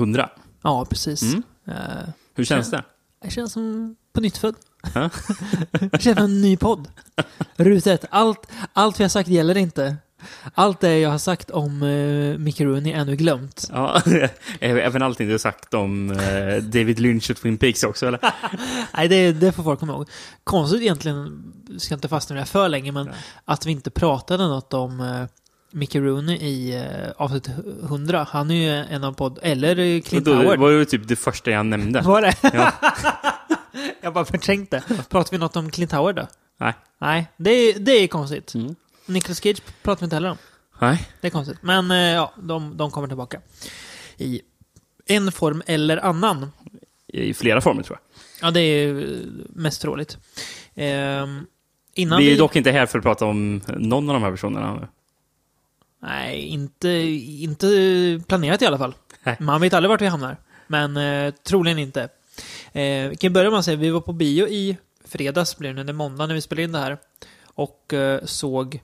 sidan... 100. Ja, precis. Mm. Eh, Hur känns det? jag känns som på nytt född. Ja. jag känner som en ny podd. Ruta ett. Allt, allt vi har sagt gäller inte. Allt det jag har sagt om uh, Mickey Rooney är nu glömt. Ja, även allting du har sagt om eh, David Lynch och Twin Peaks också, eller? Nej, det, det får folk komma ihåg. Konstigt egentligen, ska inte fastna i det här för länge, men Nej. att vi inte pratade något om uh, Mickey Rooney i uh, avsnitt 100. Han är ju en av podd... Eller Clint Då Howard. var det typ det första jag nämnde. Var det? Ja. jag bara förträngde. Pratar vi något om Clint Howard då? Nej. Nej, det är, det är konstigt. Mm. Nicolas Cage pratar vi inte heller om. Nej. Det är konstigt. Men eh, ja, de, de kommer tillbaka. I en form eller annan. I flera former, tror jag. Ja, det är mest troligt. Innan Vi vi... är dock inte här för att prata om någon av de här personerna. Nej, inte, inte planerat i alla fall. Nej. Man vet aldrig vart vi hamnar. Men eh, troligen inte. Eh, vi kan börja med att säga vi var på bio i fredags, blir det är måndag när vi spelade in det här. Och eh, såg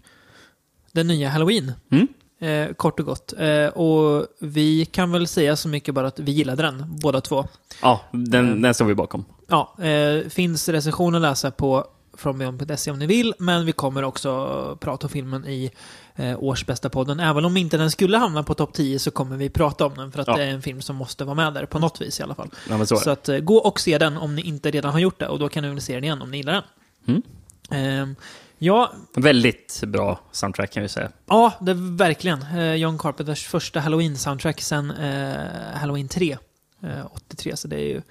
den nya Halloween. Mm. Eh, kort och gott. Eh, och vi kan väl säga så mycket bara att vi gillade den, båda två. Ja, den, Mm. den står vi bakom. Ja, eh, finns recension att läsa på frombion.se om ni vill, men vi kommer också prata om filmen i eh, årsbästa podden. Även om inte den skulle hamna på topp 10 så kommer vi prata om den, för att Ja. det är en film som måste vara med där, på något vis i alla fall. Ja, så Så att, eh, gå och se den om ni inte redan har gjort det, och då kan ni se den igen om ni gillar den. Mm. Ehm, ja, Väldigt bra soundtrack kan vi säga. ja, det verkligen eh, John Carpenters första Halloween-soundtrack sen eh, Halloween 3, eh, 83, så det är ju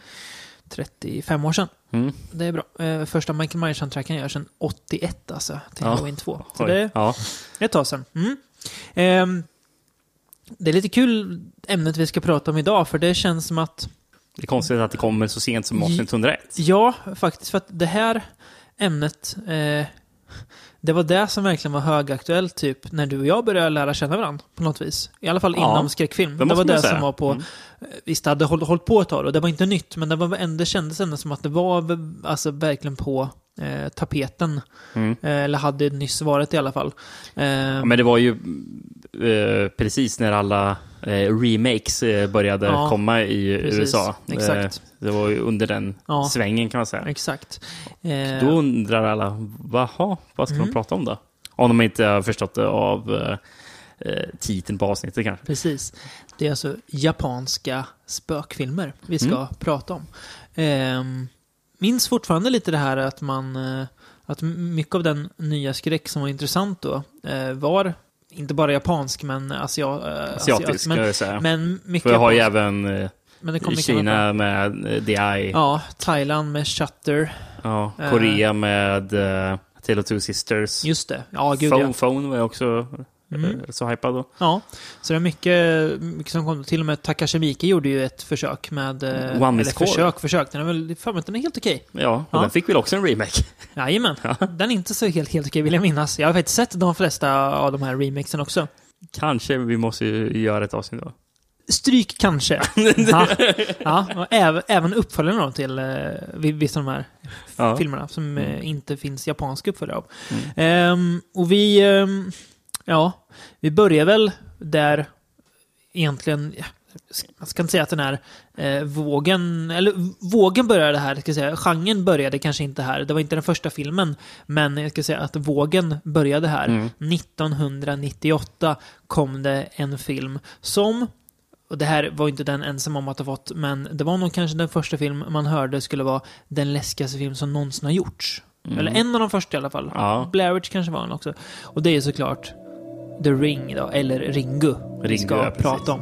35 år sedan. Mm. Det är bra. Eh, första Michael Myers-soundtracken görs sedan 81 alltså, till Ja. Halloween 2. Så Oj. det är Ja. ett tag sedan. Mm. Ehm, det är lite kul ämnet vi ska prata om idag, för det känns som att, Det är konstigt att det kommer så sent som avsnitt 101. ja, faktiskt, för att det här ämnet, eh, det var det som verkligen var högaktuellt typ när du och jag började lära känna varandra på något vis. I alla fall Ja, inom skräckfilm. det Det, var det säga. som var på, Mm. visst det hade hållit, hållit på ett tag och det var inte nytt, men det, var ändå, kändes ändå som att det var alltså, verkligen på eh, tapeten. Mm. Eh, eller hade nyss varit i alla fall. Eh, Ja, men det var ju eh, precis när alla eh, remakes eh, började Ja, komma i precis. USA. Exakt. Eh, det var ju under den Ja. svängen kan man säga. Exakt. Eh, Då undrar alla, vaha, vad ska Mm. de prata om då? Om de inte har förstått det av eh, eh, titeln på avsnittet kanske. Precis. Det är alltså japanska spökfilmer vi ska Mm. prata om. Ehm, minns fortfarande lite det här att man... eh, Att mycket av den nya skräck som var intressant då eh, var inte bara japansk, men asia, eh, Asiatisk, ska Men, jag säga. men mycket För jag har ju även eh, Kina med eh, The Eye. Ja, Thailand med Shutter. Ja, Eh. Korea med uh, Tale of Two Sisters. Just det. Ja, gud Phone, ja. Phone var jag också Mm. eh, så hypad då. Ja, så det är mycket, mycket som kom. Till och med Takashi Miike gjorde ju ett försök med... eh, One eller försök, försök. Den är väl, för mig den är helt okej. Ja, och Ja. den fick väl också en remake. Jajamän. Den är inte så helt, helt okej vill jag minnas. Jag har faktiskt sett de flesta av de här remixen också. Kanske vi måste göra ett avsnitt då. Stryk kanske. ja, ja och även, även uppföljarna då till eh, vi- vissa av de här Ja. filmerna som eh, inte finns japanska uppföljare av. Mm. Ehm, och vi, ehm, ja, vi börjar väl där egentligen, man ska inte säga att den här eh, vågen, eller vågen började här, ska jag säga, genren började kanske inte här, det var inte den första filmen, men jag ska säga att vågen började här. Mm. 1998 kom det en film som och det här var inte den ensam om att ha fått, men det var nog kanske den första film man hörde skulle vara den läskigaste film som någonsin har gjorts. Mm. Eller en av de första i alla fall. Ja. Blair Witch kanske var den också. Och det är såklart The Ring då, eller Ringu, vi Ringu, ska ja, prata om.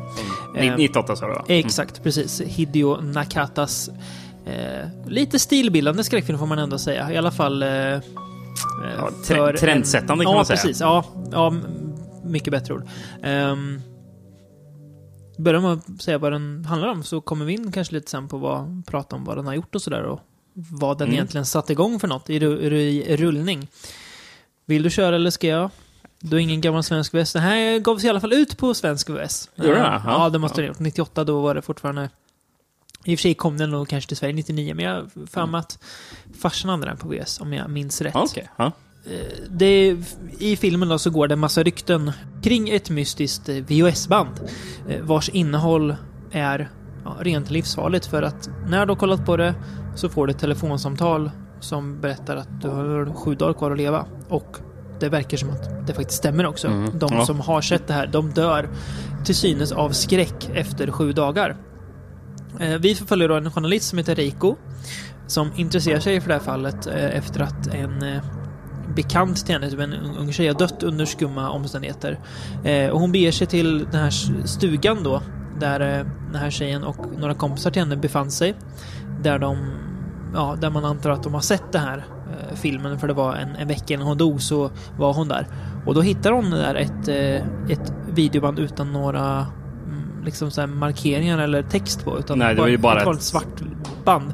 Mm. Eh, 98 sa du va? Exakt, precis. Hideo Nakatas eh, lite stilbildande skräckfilm får man ändå säga. I alla fall... Eh, eh, Ja, tre- trendsättande kan ja, man säga. Precis, ja, ja, mycket bättre ord. Um, börjar med att säga vad den handlar om så kommer vi in kanske lite sen på vad, prata om vad den har gjort och sådär och vad den Mm. egentligen satt igång för något i, ru- i rullning. Vill du köra eller ska jag? Du är ingen gammal svensk VS. Den här gavs i alla fall ut på svensk VS. Gjorde den? Ja, det måste det ha gjort. 98 då var det fortfarande... I och för sig kom den nog kanske till Sverige 99, men jag har för mig att farsan hade den på VS, om jag minns rätt. Ja, Okej. Ja. det, I filmen då så går det en massa rykten kring ett mystiskt eh, VHS-band eh, vars innehåll är ja, rent livsfarligt för att när du har kollat på det så får du ett telefonsamtal som berättar att du har sju dagar kvar att leva. Och det verkar som att det faktiskt stämmer också. Mm, De ja. som har sett det här, de dör till synes av skräck efter sju dagar. Eh, Vi förföljer då en journalist som heter Reiko som intresserar sig för det här fallet eh, efter att en eh, bekant till henne, typ en ung- tjej, har dött under skumma omständigheter. Och hon beger sig till den här stugan då, där den här tjejen och några kompisar till henne befann sig. Där de, ja, där man antar att de har sett den här filmen, för det var en, en vecka innan hon dog så var hon där. Och då hittar hon där ett, eh, ett videoband utan några mm, liksom så markeringar eller text på. Utan Nej, det var ju bara ett ett- vanligt svart band.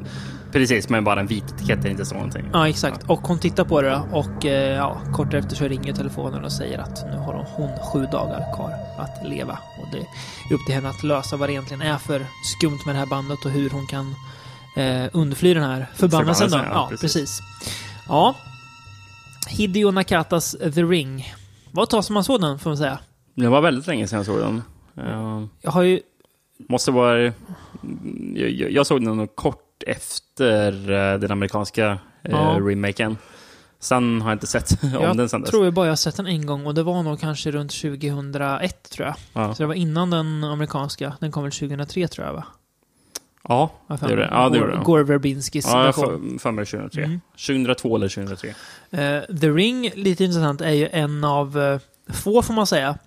Precis, men bara en vit etikett där inte står någonting. Ja, exakt. Och hon tittar på det och eh, ja, kort efter så ringer telefonen och säger att nu har hon, sju dagar kvar att leva. Och det är upp till henne att lösa vad det egentligen är för skumt med det här bandet och hur hon kan eh, undfly den här. Förbannelsen, ja, Ja, precis. precis. Ja. Hideo Nakatas The Ring. Vad tar som man såg den, får man säga. Det var väldigt länge sedan jag såg den. Eh, Jag har ju... måste vara... Jag, jag jag såg den nog kort efter eh, den amerikanska eh, Ja. remaken. Sen har jag inte sett om jag den sen dess. tror jag bara jag har sett den en gång och det var nog kanske runt 2001, tror jag. Ja, Så det var innan den amerikanska. Den kom väl 2003, tror jag, va? Ja det gjorde det. Ja, det gjorde det. Gore Verbinskis Ja, jag version. får för mig 2003. Mm. 2002 eller 2003. Eh, The Ring, lite intressant, är ju en av eh, få, får man säga,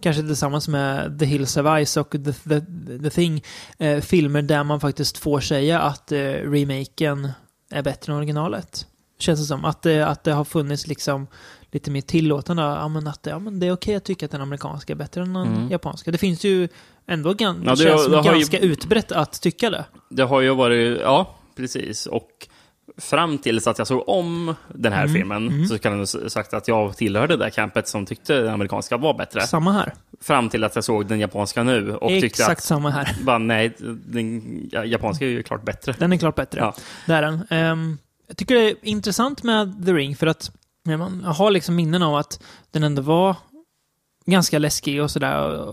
kanske tillsammans med The Hills of Ice och The, The, The Thing, eh, filmer där man faktiskt får säga att eh, remaken är bättre än originalet. Känns det som. Att, det- att det har funnits liksom lite mer tillåtande. Ja, men att ja, men det är okej att tycka att den amerikanska är bättre än den Mm. japanska. Det finns ju ändå gan- Ja, det- känns som det har ju- ganska utbrett att tycka det. Det har ju varit, ja, precis. Och fram tills att jag såg om den här Mm, filmen mm. så kan jag nog sagt att jag tillhörde det där campet som tyckte den amerikanska var bättre. Samma här. Fram till att jag såg den japanska nu och tyckte Exakt att samma här. bara, nej, den ja, japanska är ju klart bättre. Den är klart bättre. Ja. Det är den. Ehm, jag tycker det är intressant med The Ring för att man har liksom minnen av att den ändå var ganska läskig och sådär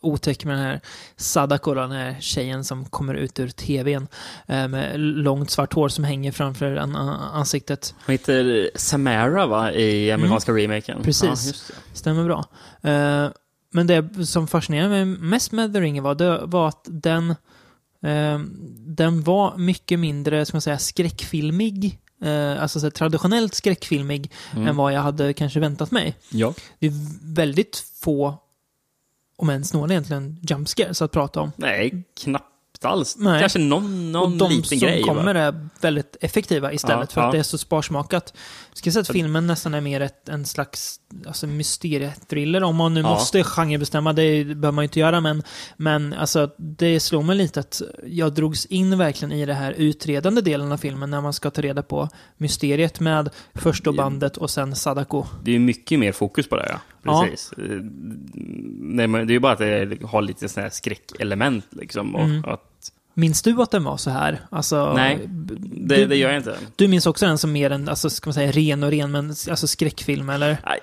otäck med den här Sadako, den här tjejen som kommer ut ur tvn eh, med långt svart hår som hänger framför an- ansiktet. Hon heter Samara va, i amerikanska remaken? Mm. Precis. Ja. Stämmer bra. Eh, men det som fascinerade mig mest med The Ring var, det var att den, eh, den var mycket mindre, ska man säga, skräckfilmig. Eh, alltså så traditionellt skräckfilmig Mm. än vad jag hade kanske väntat mig. Ja. Det är väldigt få, om ens några egentligen, jumpscares att prata om. Nej, knappt alls. Nej. Kanske någon, någon och de liten som grej. va? kommer är väldigt effektiva istället Ja, för att ja. det är så sparsmakat. Jag skulle säga att filmen nästan är mer ett, en slags alltså, mysteriethriller, om man nu Ja. måste genrebestämma, det behöver man ju inte göra, men, men alltså, det slår mig lite att jag drogs in verkligen i det här utredande delen av filmen när man ska ta reda på mysteriet med först då bandet och sen Sadako. Det är mycket mer fokus på det, ja. Ja. Precis. Eh, Nej, men det är ju bara att det har lite sådana här skräckelement liksom. Och Mm. att, Minns du att den var så här? Alltså, Nej, det, du, det gör jag inte. du minns också den som mer en, alltså, ska man säga, ren och ren, men alltså skräckfilm, eller? Nej.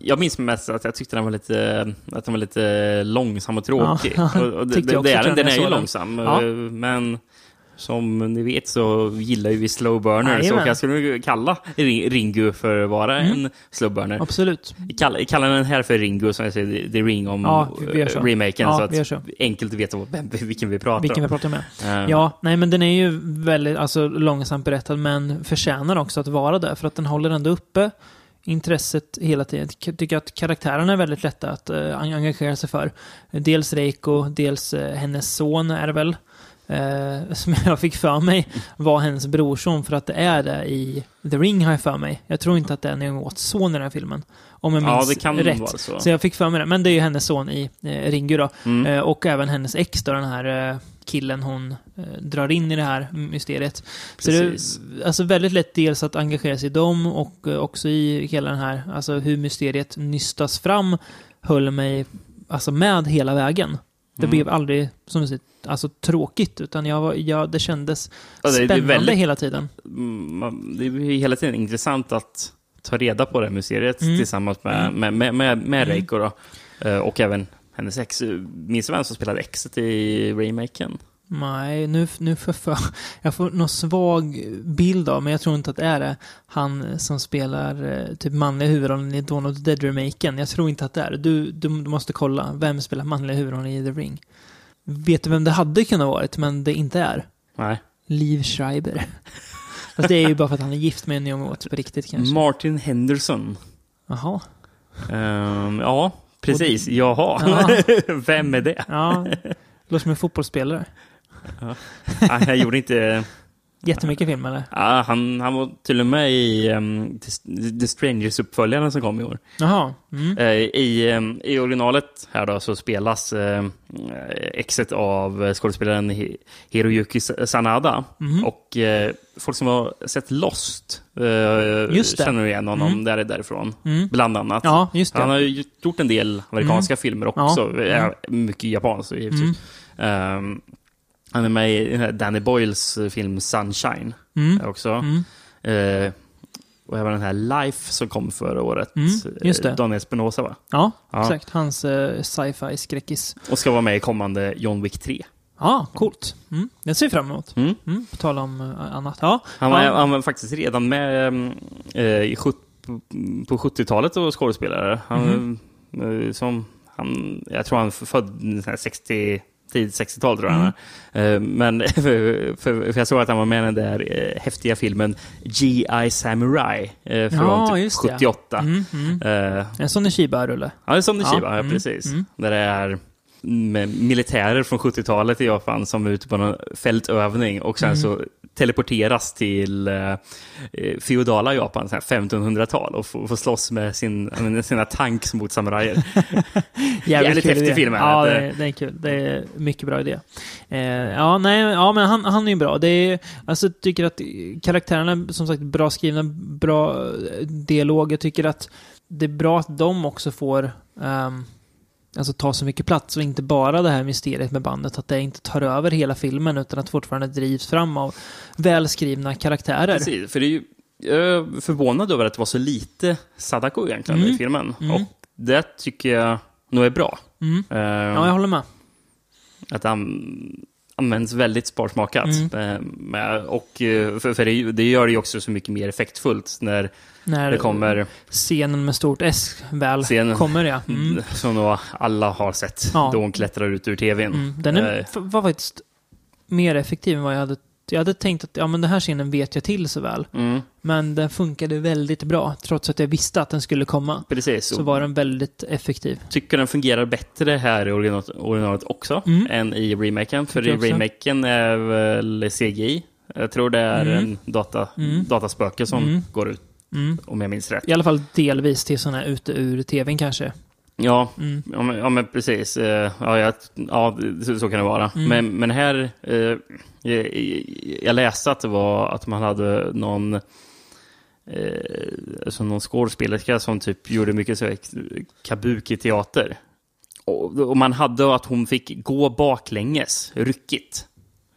Jag minns mest att jag tyckte den var lite, att den var lite långsam och tråkig. Ja, och, det, det, det är, den är ju långsam, Ja. men som ni vet så gillar ju vi slow burners Jajamän. och jag skulle kalla Ri- Ringu för att vara Mm. en slow burner. Absolut. Kalla, kalla den här för Ringu som jag säger The Ring om Ja, så. eh, remaken Ja, så att vi så. enkelt veta vem, vilken vi pratar Vilken vi pratar med. Eh, Ja, nej men den är ju väldigt alltså, långsamt berättad men förtjänar också att vara det för att den håller ändå uppe intresset hela tiden. Jag tycker att karaktärerna är väldigt lätta att eh, engagera sig för. Dels Reiko, dels eh, hennes son är väl. Eh, som jag fick för mig var hennes brorson för att det är det i The Ring har jag för mig. Jag tror inte att det är något son i den här filmen. Om jag ja, minns det kan rätt. vara så. Så jag fick för mig det. Men det är ju hennes son i eh, Ringu då. Mm. Eh, och även hennes ex då, den här eh, killen hon eh, drar in i det här mysteriet. Så det Precis. är alltså väldigt lätt dels att engagera sig i dem och eh, också i hela den här, alltså hur mysteriet nystas fram höll mig alltså med hela vägen. Det blev aldrig, som du säger, alltså tråkigt, utan jag, var- jag, det kändes Ja, det är- det spännande väldigt- hela tiden. Mm, det är hela tiden intressant att ta reda på det här mysteriet Mm. tillsammans med, med, med, med, med Reiko då. Eh, och även hennes ex. Minns du vem som spelade exet i remaken? Nej, nu, nu får jag jag får någon svag bild av, men jag tror inte att det är det. Han som spelar eh, typ manliga huvudrollen i Dawn of the Dead-remaken. Jag tror inte att det är det. Du, du, måste kolla. Vem spelar manliga huvudrollen i The Ring? Vet du vem det hade kunnat varit, men det inte är? Nej. Liv Schreiber. Fast det är ju bara för att han är gift med Naomi Watts på riktigt kanske. Martin Henderson. Jaha. Ehm, ja, precis. Jaha. Ja. vem är det? Ja. Låter som en fotbollsspelare. Ah, han gjorde inte... Jättemycket film eller? Ah, han, han var till och med i um, The- Strangers-uppföljaren som kom i år. Jaha. Mm. Eh, I, ehm, I originalet här då så spelas eh, exet av skådespelaren Hi- Hiroyuki Sa- Sanada. Mhm. Och eh, folk som har sett Lost eh, känner igen honom Mm. där därifrån. Mm. Bland annat. Ja. Han har gjort en del amerikanska filmer också. Ja. Eh, Mycket japanskt i och för sig. Mm. Ehm, han är med i Danny Boyles film Sunshine Mm. också. Mm. Eh, och även den här Life som kom förra året. Mm, just det. Eh, Daniel Espinosa va? Ja, Ja. exakt. Hans uh, sci-fi skräckis. Och ska vara med i kommande John Wick 3. Ja, coolt. Mm. Det ser vi fram emot. Mm. Mm. På tal om eh, annat. Ja. Han, var, han var faktiskt redan med mm, eh, på 70-talet och skådespelare. Han, eh, som, han, jag tror han född så här 60, tidigt 60-tal tror jag Mm. Eh, Men för, för, för jag såg att han var med i den där eh, häftiga filmen G.I. Samurai eh, från Ja, typ just det. 78. Mm, mm. Eh, En sån Shiba-rulle. Ja, som det Ja, Shiba, ja, mm, precis. mm. Där det är militärer från 70-talet i Japan som är ute på någon fältövning och sen Mm. så teleporteras till eh, eh, feodala Japan, så här 1500-tal och får, får slåss med sin, sina tanks mot samurajer. Jävligt kul häftig film Ja, det. det är, det är kul. Det är mycket bra idé. Eh, ja, nej, ja, men han, han är ju bra. Det är, alltså, jag tycker att karaktärerna, som sagt, bra skrivna, bra eh, dialog. Jag tycker att det är bra att de också får ehm, alltså, ta så mycket plats och inte bara det här mysteriet med bandet, att det inte tar över hela filmen utan att fortfarande drivs fram av välskrivna karaktärer. Precis, för det är ju, jag är förvånad över att det var så lite Sadako egentligen Mm. i filmen. Mm. Och det tycker jag nog är bra. Mm. Eh, Ja, jag håller med. Att det an- används väldigt sparsmakat. Mm. Eh, och, eh, för, för det, det gör det ju också så mycket mer effektfullt när När det kommer, scenen med stort S väl Scenen. kommer, ja. Mm. som nog alla har sett, Ja. då hon klättrar ut ur tvn. Mm. Den är, Eh. var faktiskt mer effektiv än vad jag hade... Jag hade tänkt att ja, men den här scenen vet jag till så väl. Mm, Men den funkade väldigt bra. Trots att jag visste att den skulle komma. precis. Så var den väldigt effektiv. tycker den fungerar bättre här i originalet, originalet också, Mm. än i remaken. För i remaken är väl CGI. Jag tror det är Mm. en data, Mm. dataspöke som Mm. går ut, Mm. om jag minns rätt. I alla fall delvis till sådana här ute ur tvn kanske. Ja, Mm. Ja men, ja, men precis. Eh, Ja, jag, ja så, så kan det vara. Mm. Men, men här, eh, jag, jag läste att det var att man hade någon, eh, alltså någon skådespelerska som typ gjorde mycket så kabuki-teater. Och, och man hade att hon fick gå baklänges, ryckigt.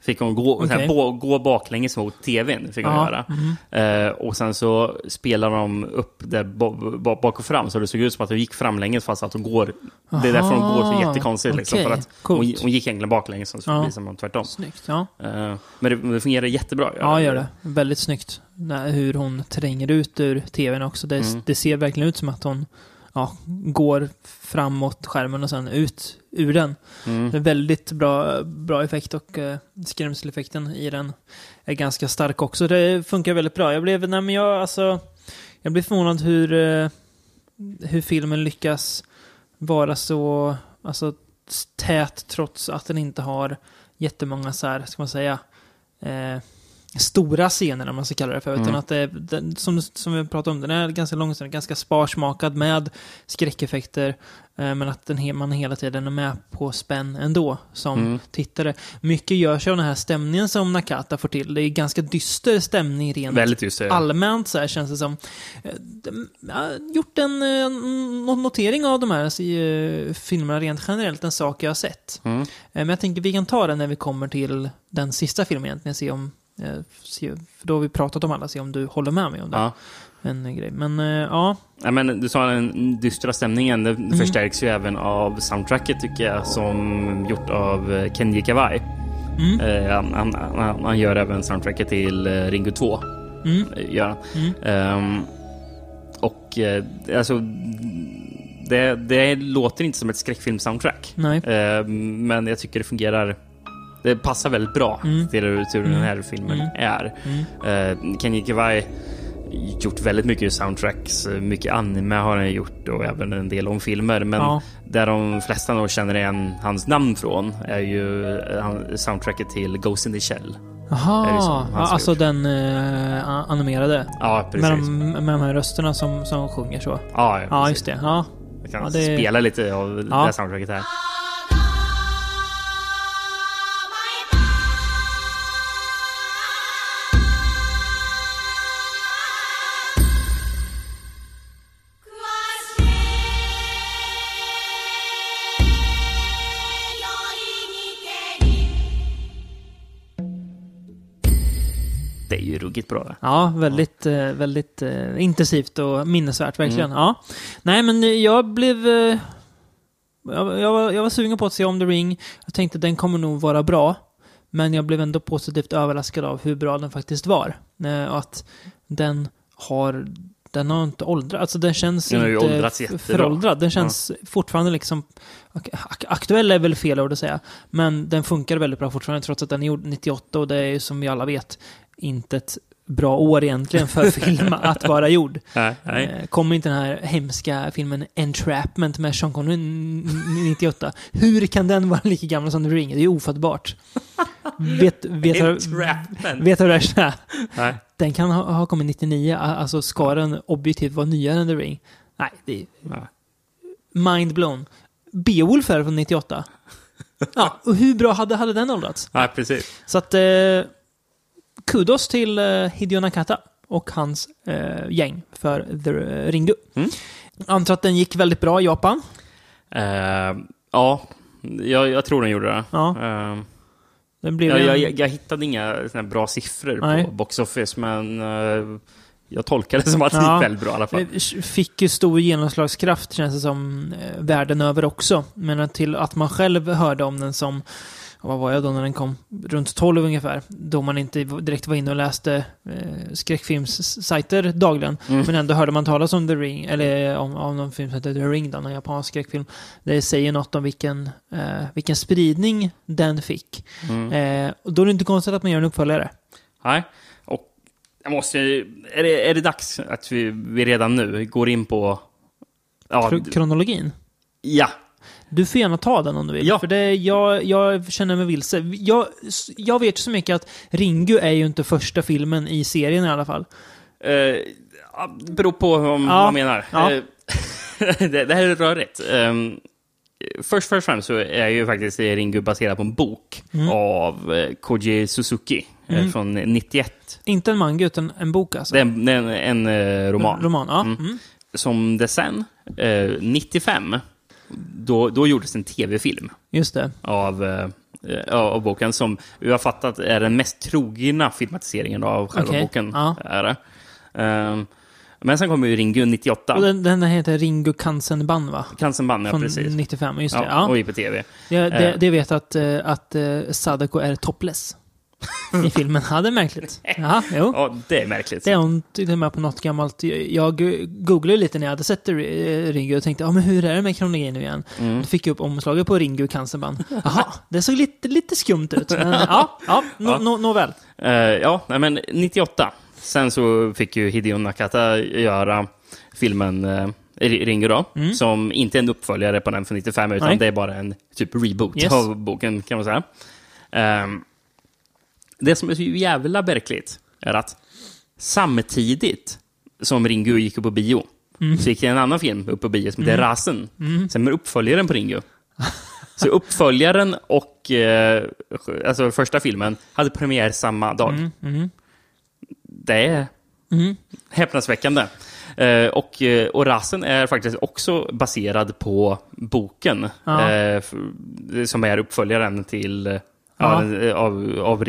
Fick hon gå, Okej. bo, gå baklänges mot tvn, fick hon Ja. göra. Mm. Eh, och sen så spelar de upp bo- bak och fram, så det såg ut som att hon gick framlänges fast att hon går... Det är därför hon går så Aha, jättekonstigt. Liksom, okej. för att hon, hon gick egentligen baklänges, så blir det som tvärtom. Snyggt, ja. Eh, men, det, det fungerar jättebra. Ja, gör det. Väldigt snyggt. Hur hon tränger ut ur tvn också. Det, Mm. det ser verkligen ut som att hon ja, går framåt skärmen och sen ut ur den. Mm. Det är väldigt bra, bra effekt och uh, skrämseleffekten i den är ganska stark också. Det funkar väldigt bra. Jag blev, nej men jag, alltså, jag blev förvånad hur, eh, hur filmen lyckas vara så alltså, tät trots att den inte har jättemånga så här, ska man säga, eh, stora scenerna, om man ska kalla det för. Utan Mm. att det, den, som, som vi pratade om, den är ganska långsam, ganska sparsmakad med skräckeffekter. Eh, men att den, he- man hela tiden är med på spänn ändå, som Mm. tittare. Mycket görs av den här stämningen som Nakata får till. Det är ganska dyster stämning rent Väldigt just det. allmänt så här känns det som. Eh, de- Jag har gjort en eh, no- notering av de här eh, filmerna rent generellt, en sak jag har sett. Mm. Eh, Men jag tänker vi kan ta den när vi kommer till den sista filmen egentligen, se om se, för då har vi pratat om alla, se om du håller med mig om det. Ja. En eh, grej. Men eh, ja, Ja, men du sa den dystra stämningen. Det Mm. förstärks ju även av soundtracket tycker jag, som gjort av eh, Kenji Kawai. Mm. Eh, han, han, han, gör även soundtracket till eh, Ringo 2. Mm. eh. Mm. Ehm, och eh, alltså, det, det låter inte som ett skräckfilm-soundtrack. Ehm, men jag tycker det fungerar. Det passar väldigt bra Mm. till hur den här filmen Mm. är. Mm. Uh, Kenji Kawai gjort väldigt mycket soundtracks, eh, mycket anime har han gjort och även en del om filmer. Men Ja. där de flesta nog känner igen hans namn från är ju eh, soundtracket till Ghost in the Shell. Jaha, ja, alltså gjort? den eh, animerade. Ja, precis. Med de, med de här rösterna som, som sjunger så. Ja, Ja, precis. just det. Ja. Jag kan Ja, det- spela lite av det Ja. här soundtracket här. Det är ju ruggigt bra. det. Ja, väldigt, eh, väldigt eh, intensivt och minnesvärt verkligen. Ja. Nej, men jag blev... eh, Jag, jag, var, jag var sugen på att se om The Ring. Jag tänkte att den kommer nog vara bra. Men jag blev ändå positivt överraskad av hur bra den faktiskt var. Eh, Och att den har... Den har inte åldrats. Alltså den känns Den inte föråldrad. Den känns fortfarande liksom... ak- ak- Aktuell är väl fel ord att säga. Men den funkar väldigt bra fortfarande trots att den är gjord 98 och det är ju som vi alla vet inte ett bra år egentligen för film att vara gjord. Nej, nej. Eh, Kommer inte den här hemska filmen Entrapment med Sean Connery n- 98? Hur kan den vara lika gammal som The Ring? Det är ofattbart. vet, vet, Entrapment. vet du hur det är? Nej. Den kan ha, ha kommit 99, a- alltså ska den objektivt vara nyare än The Ring? Nej, det är Nej. mind blown. Beowulf är från 98. Ja, och hur bra hade, hade den åldrats? Nej, precis. Så att, eh, kudos till eh, Hideo Nakata och hans eh, gäng för The Ringu. Mm. Antar att den gick väldigt bra i Japan. Eh, ja, jag, jag tror den gjorde det. Ja. Eh, Den blev jag, en- jag, jag hittade inga bra siffror Nej. på Box Office, men eh, jag tolkar det som att det Ja. gick väldigt bra i alla fall. Fick ju stor genomslagskraft känns det som världen över också. Men till att man själv hörde om den som, vad var jag då när den kom? Runt 12 ungefär. Då man inte direkt var inne och läste eh, skräckfilmssajter dagligen. Mm. Men ändå hörde man talas om The Ring, eller om, om någon film som heter The Ring, då, en japansk skräckfilm. Det säger något om vilken, eh, vilken spridning den fick. Mm. Eh, och då är det inte konstigt att man gör en uppföljare. Nej, och jag måste... Är det, är det dags att vi, vi redan nu går in på... Ja, Kro- kronologin. ja, Du får gärna ta den om du vill. Ja. För det, jag, jag känner mig vilse. Jag, jag vet så mycket att Ringu är ju inte första filmen i serien i alla fall. Eh, ja, det beror på vad Ja. man menar. Ja. Eh, det, det här är rörigt. Um, först, först och främst så är ju faktiskt Ringu baserad på en bok Mm. av eh, Koji Suzuki eh, Mm. från 91. Inte en manga, utan en bok alltså. Det är en, en, en roman. Roman, ja. Mm. Mm. Som det sen, eh, 95, då, då gjordes en tv-film Just det. av, eh, eh, av boken som vi har fattat är den mest trogna filmatiseringen av själva Okej, boken. ja. Är det. Ehm, men sen kommer ju Ringu 98. Och den, den heter Ringu Kansenban, va? Cancerban, ja Från precis. 95, just det. Ja, Ja. Och gick på tv. Jag, det, Eh. det vet att, eh, att eh, Sadako är topless. I filmen. Ja, det är märkligt. Jaha, jo. Ja, det är märkligt. Det är hon till och med på något gammalt... Jag googlade lite när jag hade sett eh, Ringu och tänkte, ja men hur är det med kronologin nu igen? Mm. Då fick jag upp omslaget på Ringu Cancerban. Jaha, det såg lite, lite skumt ut. Men, ja, ja, nå, Ja. nå, nåväl. Eh, ja, men 98. Sen så fick ju Hideo Nakata göra filmen uh, Ringo då, Mm. som inte är en uppföljare på den från 95, utan Nej. det är bara en typ reboot Yes. av boken kan man säga. Ehm, Det som är så jävla verkligt är att samtidigt som Ringo gick upp på bio så gick det en annan film upp på bio som heter Rasen. Som är uppföljaren på Ringo. Så uppföljaren och eh, alltså första filmen hade premiär samma dag. Det är häpnadsväckande. Eh, och, eh, och Rasen är faktiskt också baserad på boken Ja. eh, som är uppföljaren till Ja. ja. eh, av, av,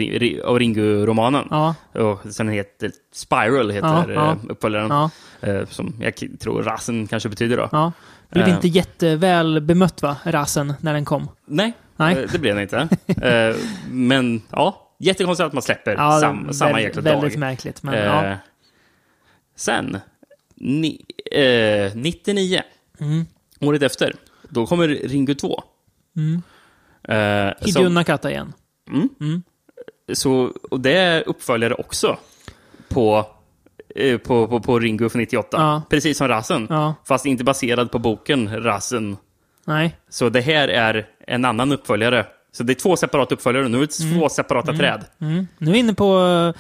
av Ringo-romanen. Ja, Och sen heter Spiral heter Ja, eh, uppföljaren. ja, Eh, som jag tror Rasen kanske betyder då. Blev inte jätteväl bemött va, rasen, när den kom? Nej, Nej. det blev det inte. Men ja, jättekonstigt att man släpper Ja, sam, samma väldigt, jäkla väldigt dag. märkligt. Men, ja. Sen, ni, eh, 99, Mm. året efter, då kommer Ringo 2. Mm. Eh, Hideo Nakata igen. Mm, Mm. så, och det är uppföljare också på, eh, på, på, på Ringo från 98. Ja. Precis som Rasen. Ja, Fast inte baserad på boken Rasen. nej. Så det här är en annan uppföljare. Så det är två separata uppföljare. Nu är det två separata träd. Mm. Nu är vi inne på uh,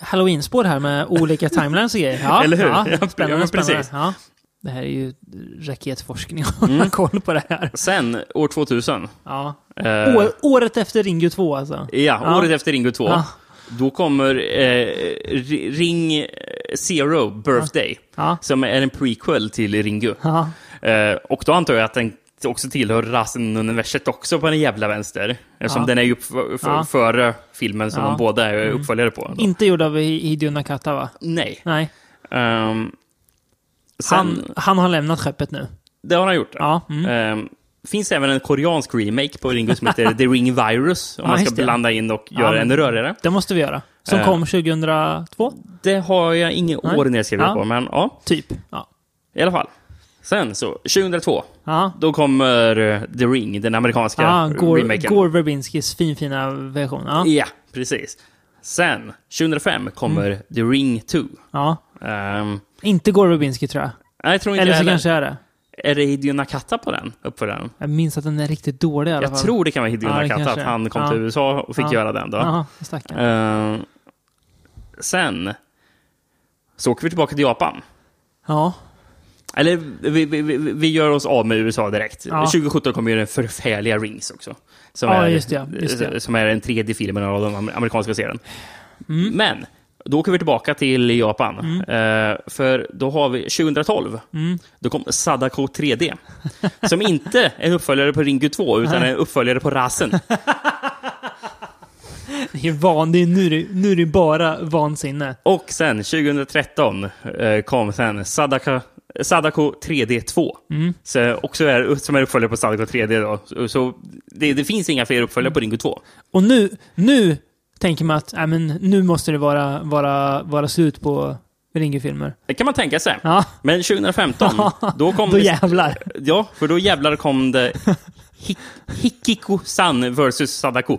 Halloween-spår här med olika timelines och grejer. Ja, Eller hur? Ja, Ja, ja, spännande, precis. spännande. Ja. Det här är ju raketforskning att hålla koll på det här. Sen, år 2000. Ja. Eh, År, året efter Ringo 2 alltså. Ja, Ja. året efter Ringo 2. Ja. Då kommer eh, Ri- Ring Zero Birthday, Ja. som är en prequel till Ringo. Ja. Eh, och då antar jag att den också tillhör Rasen-universet också på den jävla vänster. Eftersom Ja. den är ju upp för, för, Ja. före filmen som Ja. Mm. de båda är uppföljare på. Inte gjord av Hi- Hideo Nakata va? Nej. Nej. Ehm, sen, Han, han har lämnat skeppet nu. Det har han gjort. Ja. Mm. Ehm, finns även en koreansk remake på Ringo som heter The Ring Virus. Om Ja, man ska blanda in och Ja, göra men- ännu rörigare. Det måste vi göra. Som Eh. kom 2002? Det har jag inget år nedskrivet Ja. på, men ja, Typ. Ja. i alla fall. Sen så, 2002, Ja. då kommer eh, The Ring, den amerikanska Ja, Gore, remaken. Gore Verbinskis finfina version. Ja. Ja, precis. Sen, 2005 kommer Mm. The Ring 2. ja. Ehm, Inte Gore Verbinski tror jag. nej, jag tror inte Eller så heller. kanske är det. Är det Hideo Nakata på den uppföljaren? Jag minns att den är riktigt dålig i alla Jag fall. tror det kan vara Hideo Ja, Nakata, att han kom Ja. till USA och fick Ja. göra den då. Jaha, stackarn. Ehm, sen så åker vi tillbaka till Japan. Ja. Eller vi, vi, vi, gör oss av med USA direkt. Ja. 2017 kommer ju den förfärliga Rings också. Som, Ja, är, just det, just det. som är den tredje filmen av den am- amerikanska serien. Mm. Men, då åker vi tillbaka till Japan. Eh, för då har vi 2012. Mm. Då kom Sadako 3D. Som inte är en uppföljare på Ringu 2, utan en uppföljare på Rasen. Det är van, det är, nu, nu är det bara vansinne. Och sen 2013 eh, kom sen Sadaka, Sadako 3D 2. Mm. Så också är, som är uppföljare på Sadako 3D. Då. Så, så det, det finns inga fler uppföljare på Ringo 2. Och nu, nu tänker man att äh, men, nu måste det vara, vara, vara slut på Ringo-filmer. Det kan man tänka sig. Ja, Men 2015, då kom... då jävlar. Ja, för då jävlar kom det Hi- Hikiko-san versus Sadako.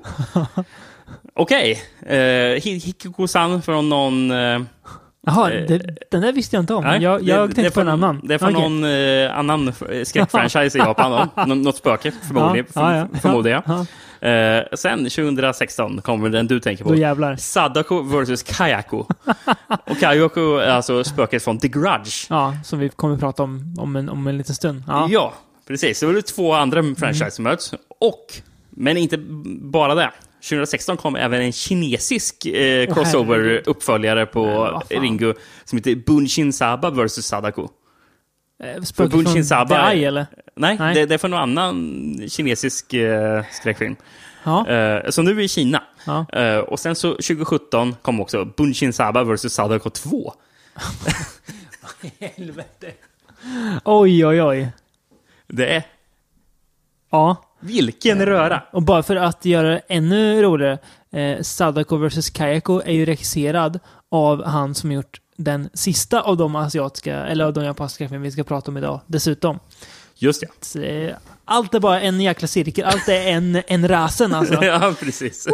Okej. Eh, Hi- Hikiko-san från någon... Eh, Jaha, Eh, det, den där visste jag inte om. nej, jag jag det- tänkte det på en annan. Det är från Okej. någon eh, annan skräckfranchise i Japan. Då. Något spöke, förmodligen. Ja, ja, Eh, sen 2016 kommer den du tänker på. då jävlar. Sadako versus Kayako. Och Kayako är alltså spöket från The Grudge. Ja, som vi kommer att prata om om en, om en liten stund. Ja. Ja, precis. Så var det två andra franchise som möts. Och, men inte bara det. 2016 kom även en kinesisk eh, crossover-uppföljare på vad fan. Ringo som heter Bunshin Saba vs Sadako. Eh, Spöket från Saba The Eye, eller? Nej, Nej. Det, det är från någon annan kinesisk eh, skräckfilm. Ja. Eh, så nu är vi i Kina. ja. Eh, och sen så 2017 kom också Bunshin Saba vs Sadako 2. Helvete. Oj, oj, oj. Det är Ja. Vilken röra! Och bara för att göra det ännu roligare. Eh, Sadako vs Kayako är ju regisserad av han som gjort den sista av de asiatiska, eller av de japanska filmer vi ska prata om idag, dessutom. Just. Så, eh, Allt är bara en jäkla cirkel, allt är en, en rasen alltså. ja, precis.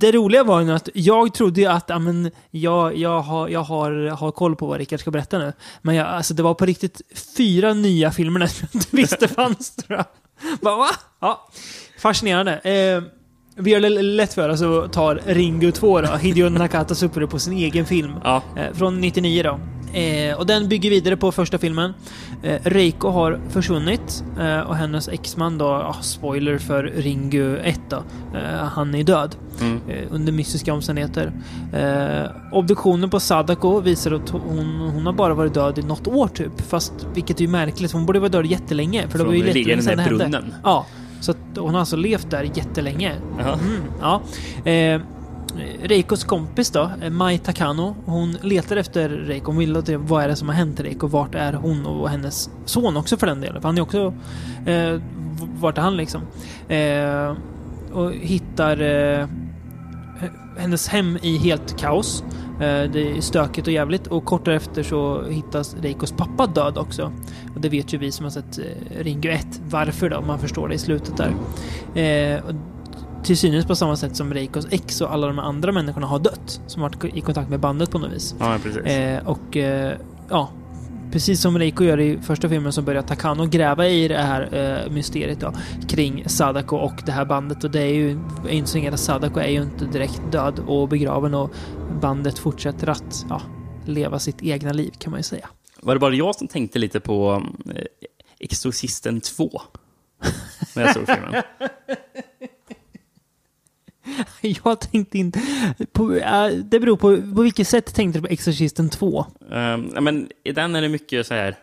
Det roliga var ju att jag trodde ju att ja, men, jag, jag, har, jag har, har koll på vad Rickard ska berätta nu. Men jag, alltså, det var på riktigt fyra nya filmer som jag inte visste fanns. Tror jag. Bara, va? Ja. Fascinerande. Eh, vi gör det lätt för oss och tar Ringo 2 då. Hideo Nakatas uppföljare på sin egen film. Ja, Eh, från 99 då. Eh, och den bygger vidare på första filmen. Eh, Reiko har försvunnit eh, och hennes exman då, ah, spoiler för Ringu 1 då, eh, han är död mm. eh, under mystiska omständigheter. Eh, obduktionen på Sadako visar att hon, hon har bara varit död i något år typ. Fast vilket är ju märkligt, hon borde vara död jättelänge. För det var ju jättelänge sedan det hände. Ja, så att hon har alltså levt där jättelänge. Mm, ja. Eh, Reikos kompis då, eh, Mai Takano, hon letar efter Reiko. Hon vill att det, vad är det som har hänt Reiko? Vart är hon och hennes son också för den delen? För han är också... Eh, vart är han liksom? Eh, och hittar eh, hennes hem i helt kaos. Eh, det är stökigt och jävligt och kort därefter så hittas Reikos pappa död också. Och det vet ju vi som har sett eh, Ringo 1 varför då, man förstår det i slutet där. Eh, och till synes på samma sätt som Reikos ex och alla de andra människorna har dött. Som har varit i kontakt med bandet på något vis. ja precis. Eh, och eh, ja, precis som Reiko gör i första filmen så börjar Takano gräva i det här eh, mysteriet då, kring Sadako och det här bandet. Och det är ju, inser att Sadako är ju inte direkt död och begraven och bandet fortsätter att ja, leva sitt egna liv kan man ju säga. Var det bara jag som tänkte lite på eh, Exorcisten 2? När jag såg filmen. Jag tänkte inte... På, äh, det beror på på vilket sätt tänkte du på Exorcisten 2? Um, ja, men i den är det mycket så här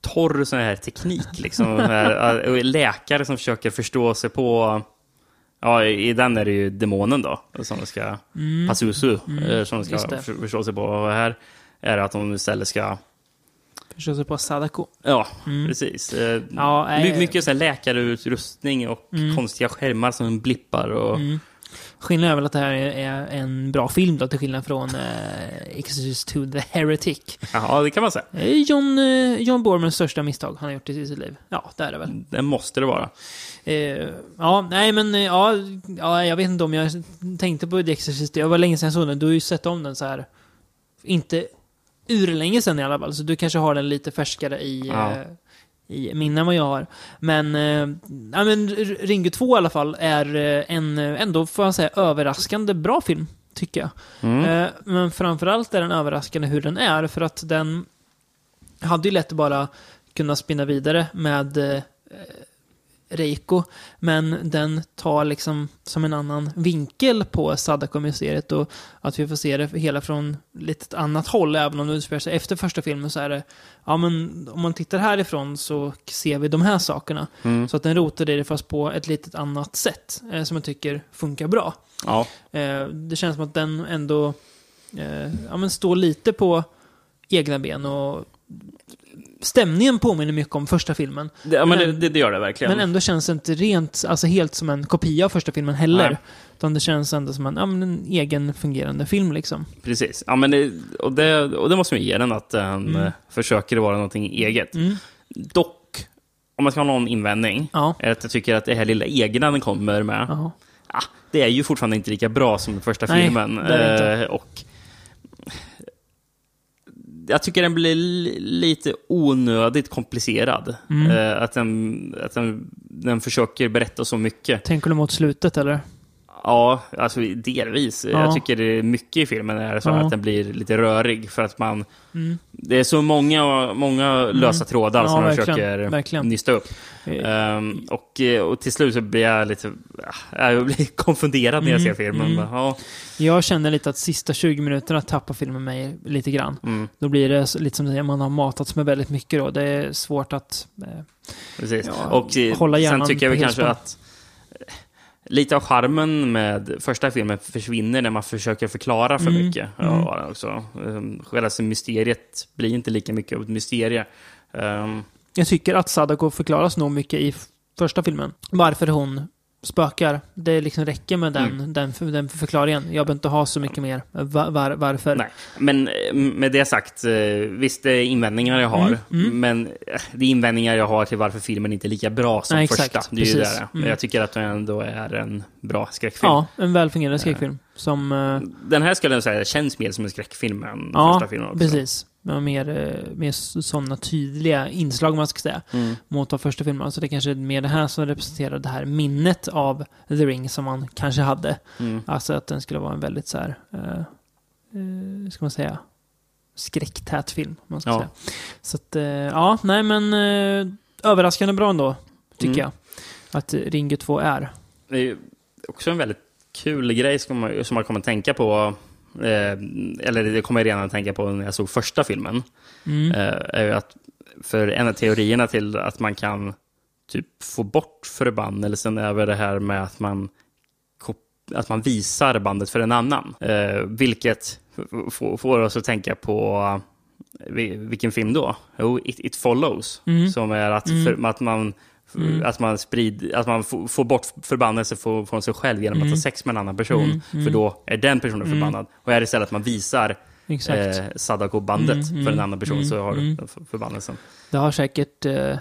torr sån här teknik. Liksom. Här, läkare som försöker förstå sig på... Ja, i den är det ju demonen då, som ska... Pazuzu, eh, som Mm. just ska förstå sig på. Och här är det att hon istället ska... Förstås på Sadako. Ja, precis. Eh, Mm. Ja, my- eh, mycket så här läkarutrustning och konstiga skärmar som blippar. Och, Mm. Skillnaden är väl att det här är en bra film då, till skillnad från eh, Exorcist 2 The Heretic. Ja, det kan man säga. Det är John, eh, John Bormans största misstag han har gjort i sitt liv. Ja, det är det väl. Det måste det vara. Eh, ja, nej men eh, ja, ja, jag vet inte om jag tänkte på The Exorcist. Det var länge sedan jag såg den. Du har ju sett om den så här. Inte urlänge sedan i alla fall, så du kanske har den lite färskare i, Ja. eh, i minne än vad jag har. Men, eh, ja, men Ringo 2 i alla fall är eh, en, ändå får jag säga, överraskande bra film, tycker jag. Mm. Eh, men framförallt är den överraskande hur den är, för att den hade ju lätt bara kunna spinna vidare med Reiko, men den tar liksom som en annan vinkel på Sadako-mysteriet och att vi får se det hela från lite ett annat håll, även om det utspelar sig efter första filmen så är det, ja men om man tittar härifrån så ser vi de här sakerna. Mm. Så att den rotar det fast på ett litet annat sätt, eh, som jag tycker funkar bra. Ja, Eh, det känns som att den ändå eh, ja, men står lite på egna ben och stämningen påminner mycket om första filmen. det, ja men Men- det, det, gör det verkligen. Men ändå känns det inte rent, alltså helt som en kopia av första filmen heller. Nej. Utan det känns ändå som en, ja, en egen fungerande film liksom. Precis. Ja, men det, och, det, och det måste man ge den, att den Mm. eh, försöker vara någonting eget. Mm. Dock, om man ska ha någon invändning, Ja. är att jag tycker att det här lilla egna den kommer med, Ja. ah, det är ju fortfarande inte lika bra som första Nej, filmen. det är det inte. Eh, och jag tycker den blir li- lite onödigt komplicerad. Mm. Eh, att den, att den, den försöker berätta så mycket. Tänker du mot slutet eller? Ja, alltså delvis. Ja. Jag tycker det är mycket i filmen är så Ja. att den blir lite rörig för att man... Mm. Det är så många, många lösa trådar Ja, som man försöker verkligen. nysta upp. Ehm, och, eh, och till slut så blir jag lite... ah, Jag blir konfunderad när jag Mm, ser filmen. mm. Ja, Jag känner lite att sista 20 minuterna tappar filmen mig lite grann. mm, Då blir det lite som det man har matats med väldigt mycket då. Det är svårt att... Eh, precis. Och eh, hålla hjärnan sen tycker jag väl kanske att lite av charmen med första filmen försvinner när man försöker förklara för Mm, mycket. mm. Ja, också. Um, Själva mysteriet blir inte lika mycket av ett mysterie. Ehm, jag tycker att Sadako förklaras nog mycket i första filmen. Varför hon spökar. Det liksom räcker med den, Mm. den, den förklaringen. Jag behöver inte ha så mycket mer. Va- var, varför. Nej, men eh, med det sagt, eh, visst det är invändningar jag har, Mm, mm. men eh, det är invändningar jag har till varför filmen inte är lika bra som Nej, första. exakt, Det är ju precis. det. Men Mm. jag tycker att den ändå är en bra skräckfilm. Ja, en välfungerande skräckfilm. Som... Den här skulle jag säga känns mer som en skräckfilm än Ja, första filmen också. precis. Med mer, eh, mer sådana tydliga inslag, om man ska säga, Mm. mot de första filmerna. Så det kanske är mer det här som representerar det här minnet av The Ring som man kanske hade. Mm. Alltså att den skulle vara en väldigt så här, eh, eh, ska man säga, skräcktät film. Man ska Ja. säga. Så att, eh, ja, nej men eh, överraskande bra ändå, tycker Mm. jag. Att Ringu 2 är. Det är också en väldigt kul grej som man, som man kommer att tänka på. Eh, eller det kommer jag redan att tänka på när jag såg första filmen. Mm. Eh, är ju att för en av teorierna till att man kan typ få bort förbannelsen över det här med att man, att man visar bandet för en annan. Eh, vilket får oss att tänka på vi- vilken film då? Jo, It, It Follows. Mm. Som är att, Mm. för, att man Mm. Att man, sprid, att man får, bort förbannelse från, sig själv genom att Mm. ha sex med en annan person. Mm, mm. För då är den personen Mm. förbannad. Och är det istället att man visar Exakt. eh, Sadako-bandet Mm, för en mm, annan person mm, så har mm. du för- förbannelsen. Det har säkert eh,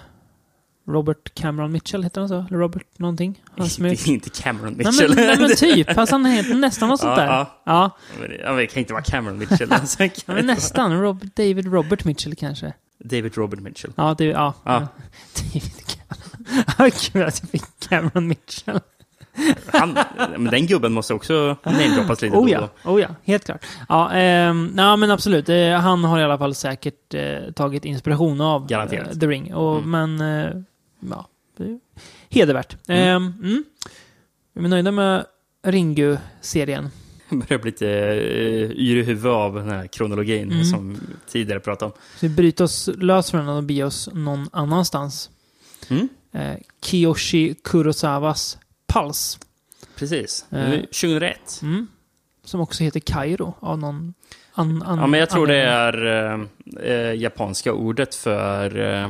Robert Cameron Mitchell, heter han så? Eller Robert någonting? Han som är... Inte, Cameron Nej Mitchell. men, nej men typ, fast han heter nästan något sånt där. ja. Ja, det- ja, det kan inte vara Cameron Mitchell. alltså. ja nästan. Rob, David Robert Mitchell kanske. David Robert Mitchell. Ja, det, ja. Ja. David. Vad kul att jag fick Cameron Mitchell. Han, men den gubben måste också namedroppas lite Oh ja, då. oh ja, helt klart. Ja, ehm, ja men absolut. Eh, han har i alla fall säkert eh, tagit inspiration av Garanterat. eh, The Ring. Och, Mm. Men, eh, ja, är hedervärt. Mm. mm. Är vi nöjda med Ringu-serien? Jag börjar bli lite uh, yr i huvudet av den här kronologin Mm. som tidigare pratade om. Så vi bryter oss lös från den och beger oss någon annanstans. Mm. Eh, Kiyoshi Kurosawas Pulse. Precis. Eh. 2001. Mm. Som också heter Kairo av någon an, an, Ja, men jag tror det anledning. är eh, eh, japanska ordet för eh,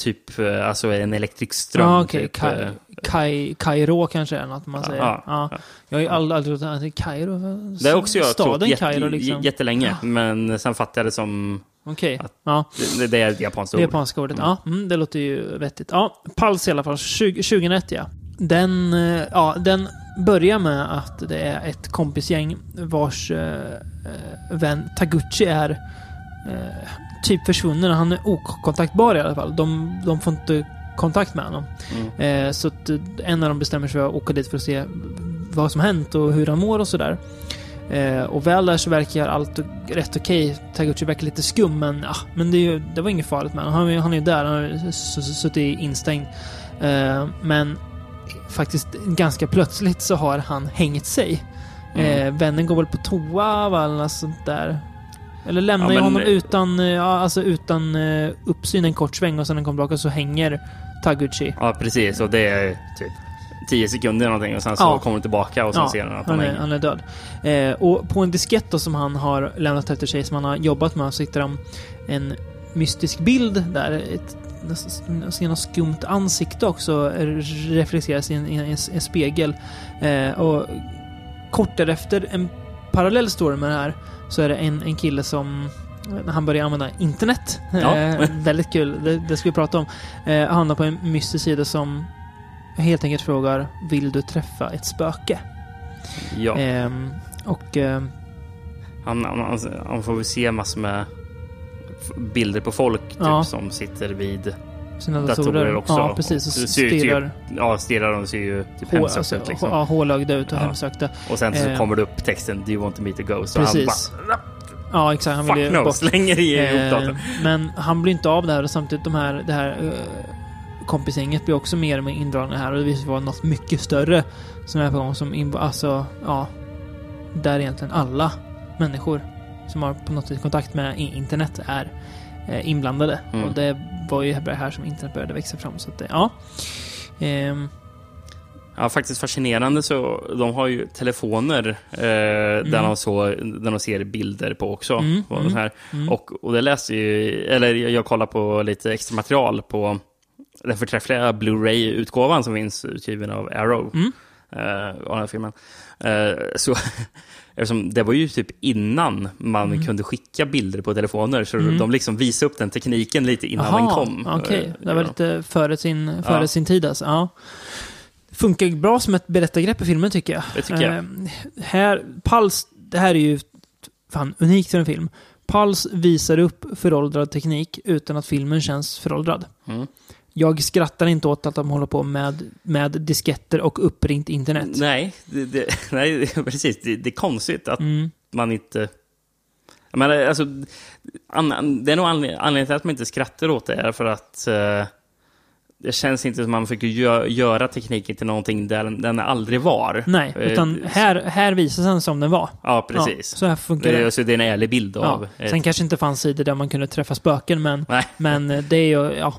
typ eh, alltså en elektrisk ström. Ja, okej. typ, Kai, eh, Kai, Kairo kanske är något man säger. ja, Ja, ja. Jag har ju aldrig, trott att det Kairo. det har också jag trott jätte, Kairo liksom. jättelänge, men sen fattade jag det som Okej. att- Ja, det, det är ett japanskt det ord. japanska ordet. Ja, mm, det låter ju vettigt. Ja, Pulse i alla fall. 20, 2001 ja. Den, eh, ja, den börjar med att det är ett kompisgäng vars eh, vän Taguchi är eh, typ försvunnen. Han är okontaktbar i alla fall. De, de får inte kontakt med honom. Mm. Eh, så att eh, en av dem bestämmer sig för att åka dit för att se vad som hänt och hur han mår och sådär. Eh, och väl där så verkar allt rätt okej. Taguchi verkar lite skum, men, ja, men det, är ju, det var inget farligt med honom. Han, är- han är ju där, han har suttit instängd. Eh, men faktiskt ganska plötsligt så har han hängt sig. Mm. Eh, vännen går väl på toa eller något sånt där. Eller lämnar Ja, ju honom utan, eh, ja, alltså utan eh, uppsyn en kort sväng och sen när han kommer tillbaka så hänger Taguchi. Ja, precis. Och det är typ 10 sekunder eller någonting och sen så Ja. kommer de tillbaka och sen Ja, ser han att han Han är, han är död. Eh, och på en diskett då som han har lämnat efter sig, som han har jobbat med, så hittar de en mystisk bild där. Ett nästan något skumt ansikte också reflekteras i en, i en, en spegel. Eh, och kort därefter, en parallell story med det här, så är det en, en kille som han börjar använda internet. Ja. Eh, väldigt kul, det, det ska vi prata om. Eh, hamnar på en mystisk sida som helt enkelt frågar Vill du träffa ett spöke? Ja. Ehm, och ehm, Han, han, han, får väl se massor med bilder på folk typ, Ja. som sitter vid sina Datorer datorer. också. Ja, precis. Och typ stirrar Ja, stirrar de ser ju typ hemsökta alltså, ut liksom. ja, hålögda ut och Ja. hemsökta. Och sen så eh, kommer det upp texten Do you want to meet a ghost? Och Precis. han bara Ja, exakt. Han vill Fuck no! bort. Slänger i Eh, datorn. men han blir inte av det här och samtidigt de här, det här uh, kompisgänget blir också mer och mer indragna här och det visar sig vara något mycket större som är på gång. Som alltså, ja. Där egentligen alla människor som har på något sätt kontakt med internet är eh, inblandade. Mm. Och det var ju här som internet började växa fram. Så att det, ja. Ehm, Ja, faktiskt fascinerande så de har ju telefoner eh, där, de så, där de ser bilder på också. Mm, och, mm, här. mm. och, och det läste ju, eller jag jag kollar på lite extra material på den förträffliga Blu-ray-utgåvan som finns utgiven av Arrow. Mm. eh, av den här filmen. Eh, så, eftersom det var ju typ innan man Mm. kunde skicka bilder på telefoner, så Mm. de liksom visade upp den tekniken lite innan den kom. Okej, Eh, det var lite före sin, före Ja. sin tid alltså. Ja. Funkar bra som ett berättargrepp i filmen tycker jag. Det tycker jag. Eh, här, Pals, det här är ju fan unikt för en film. Pulse visar upp föråldrad teknik utan att filmen känns föråldrad. Mm. Jag skrattar inte åt att de håller på med, med disketter och uppringt internet. Nej, det, det, nej, precis. Det, det är konstigt att Mm. man inte... Jag menar, alltså, an, det är nog anled- anledningen till att man inte skrattar åt det är för att eh, det känns inte som att man försöker gö göra tekniken till någonting där den, aldrig var. Nej, Eh, utan här, här visas den som den var. Ja, precis. Ja, så här funkar det, alltså, det är en ärlig bild Ja. av... ett- Sen kanske inte fanns sidor där man kunde träffa spöken, men, Nej. men eh, det är ju, ja,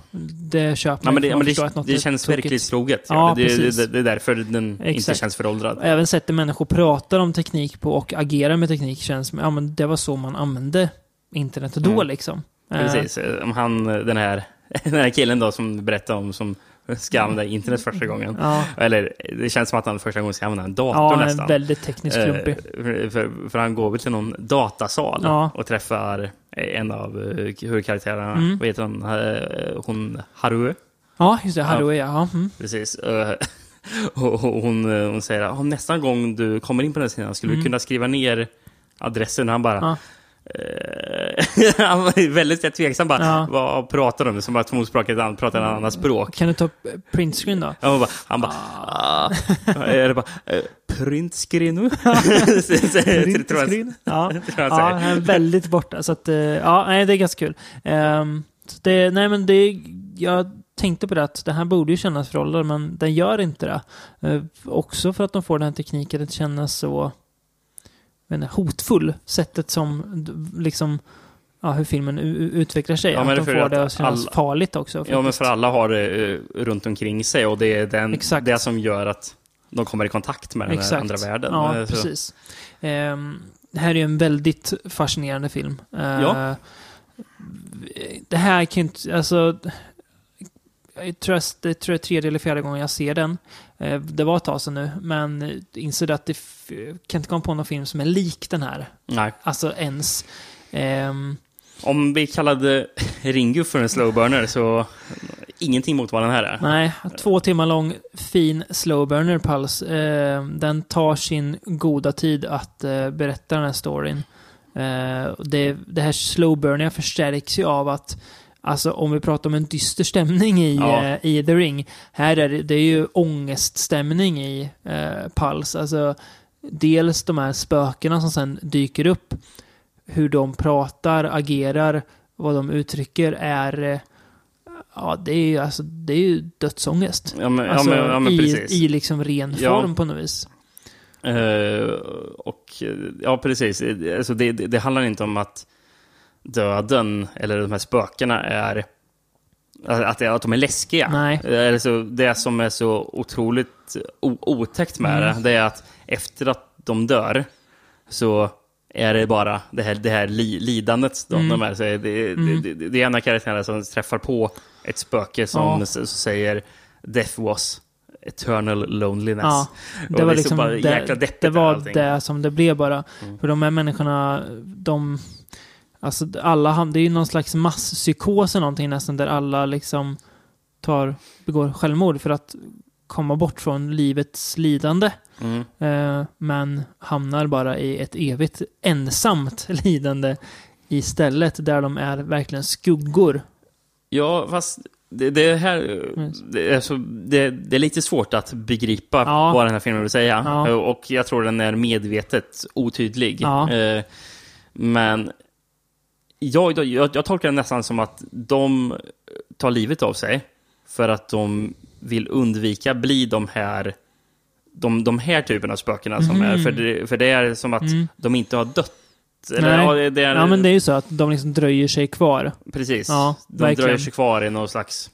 det köper Ja, man men det, man men det, att något det känns tokigt. verkligt troget. Ja, det, precis. det, det är därför den inte Exakt. känns föråldrad. Även sättet människor pratar om teknik på och agerar med teknik känns ja men det var så man använde internet då Mm. liksom. Eh, Precis. Om han, den här, den här killen då som berättade om som ska använda internet första gången. Ja, Eller det känns som att han första gången ska använda en dator ja nästan. är väldigt tekniskt Eh, klumpig. för, för, för han går väl till någon datasal Ja. och träffar en av eh, huvudkaraktärerna. Mm. Vad heter hon? Eh, Hon Harue. Ja, just det. Haruo, ja. ja. Mm. Precis. Och hon, hon säger att nästa gång du kommer in på den sidan skulle du kunna skriva ner adressen. Han bara... Mm. Ja. eh, han var väldigt tveksam bara. Ja. Vad pratar de? Som att ett annat, pratar ett annat språk. Kan du ta eh, printscreen då? Han bara, han bara, ah. det bara, eh, printscreen? Printscreen? Ja, ja han är väldigt borta. Så att, eh, ja, nej, det är ganska kul. Ehm, så det, nej, men det, jag tänkte på det att det här borde ju kännas föråldrad, men den gör inte det. Eh, också för att de får den här tekniken att kännas så inte, hotfull. Sättet som liksom ja, hur filmen utvecklar sig. Ja, att men de får att det att kännas alla- farligt också. Ja, men faktiskt. för alla har det eh, runt omkring sig och det är den, Exakt. det som gör att de kommer i kontakt med den Exakt. andra världen. Ja, Eh, så- precis. Ehm, det här är ju en väldigt fascinerande film. Eh, Ja. Det här kan inte, alltså... Jag tror, att- det tror jag är tredje eller fjärde gången jag ser den. Eh, det var ett tag sedan nu, men insåg att det kan inte komma på någon film som är lik den här. Nej. Alltså ens. Ehm, Om vi kallade Ringu för en slow burner så ingenting mot vad den här är. Nej, två timmar lång fin slow burner puls. Eh, den tar sin goda tid att eh, berätta den här storyn. Eh, det, det här slow burner förstärks ju av att Alltså om vi pratar om en dyster stämning i, Ja. eh, i The Ring. Här är det, det är ju ångeststämning i eh, Puls. Alltså dels de här spökena som sen dyker upp. Hur de pratar, agerar, vad de uttrycker är eh, Ja, det är ju alltså, det är ju dödsångest. Ja, men, Alltså, ja, men, ja, men i. I liksom ren form på något vis. Eh, och ja, precis. Alltså, det, det, det handlar inte om att döden eller de här spökena är att, det, att de är läskiga. Nej. Alltså, det som är så otroligt otäckt med Mm. det, det är att efter att de dör så är det bara det här, det här li, lidandet de, Mm. de är. Så det, det, det, det, det är en av karaktärerna som träffar på ett spöke som Ja. säger Death was eternal loneliness. Ja, Och det var så liksom bara det, jäkla det var allting. det som det blev bara. Mm. För de här människorna, de... Alltså alla, det är ju någon slags masspsykos eller någonting nästan där alla liksom tar, begår självmord för att komma bort från livets lidande. Mm. Eh, men hamnar bara i ett evigt ensamt lidande istället där de är verkligen skuggor. Ja, fast det, det här Mm. det är, så, det, det är lite svårt att begripa Ja. vad den här filmen vill säga. Ja. Och jag tror den är medvetet otydlig. Ja. Eh, Men jag, jag, jag tolkar det nästan som att de tar livet av sig för att de vill undvika bli de här de, de här typerna av spökena som är. För det, för det är som att Mm. de inte har dött. Eller, Nej. ja, det, är, Ja, men det är ju så att de liksom dröjer sig kvar. Precis. Ja, de verkligen. dröjer sig kvar i någon slags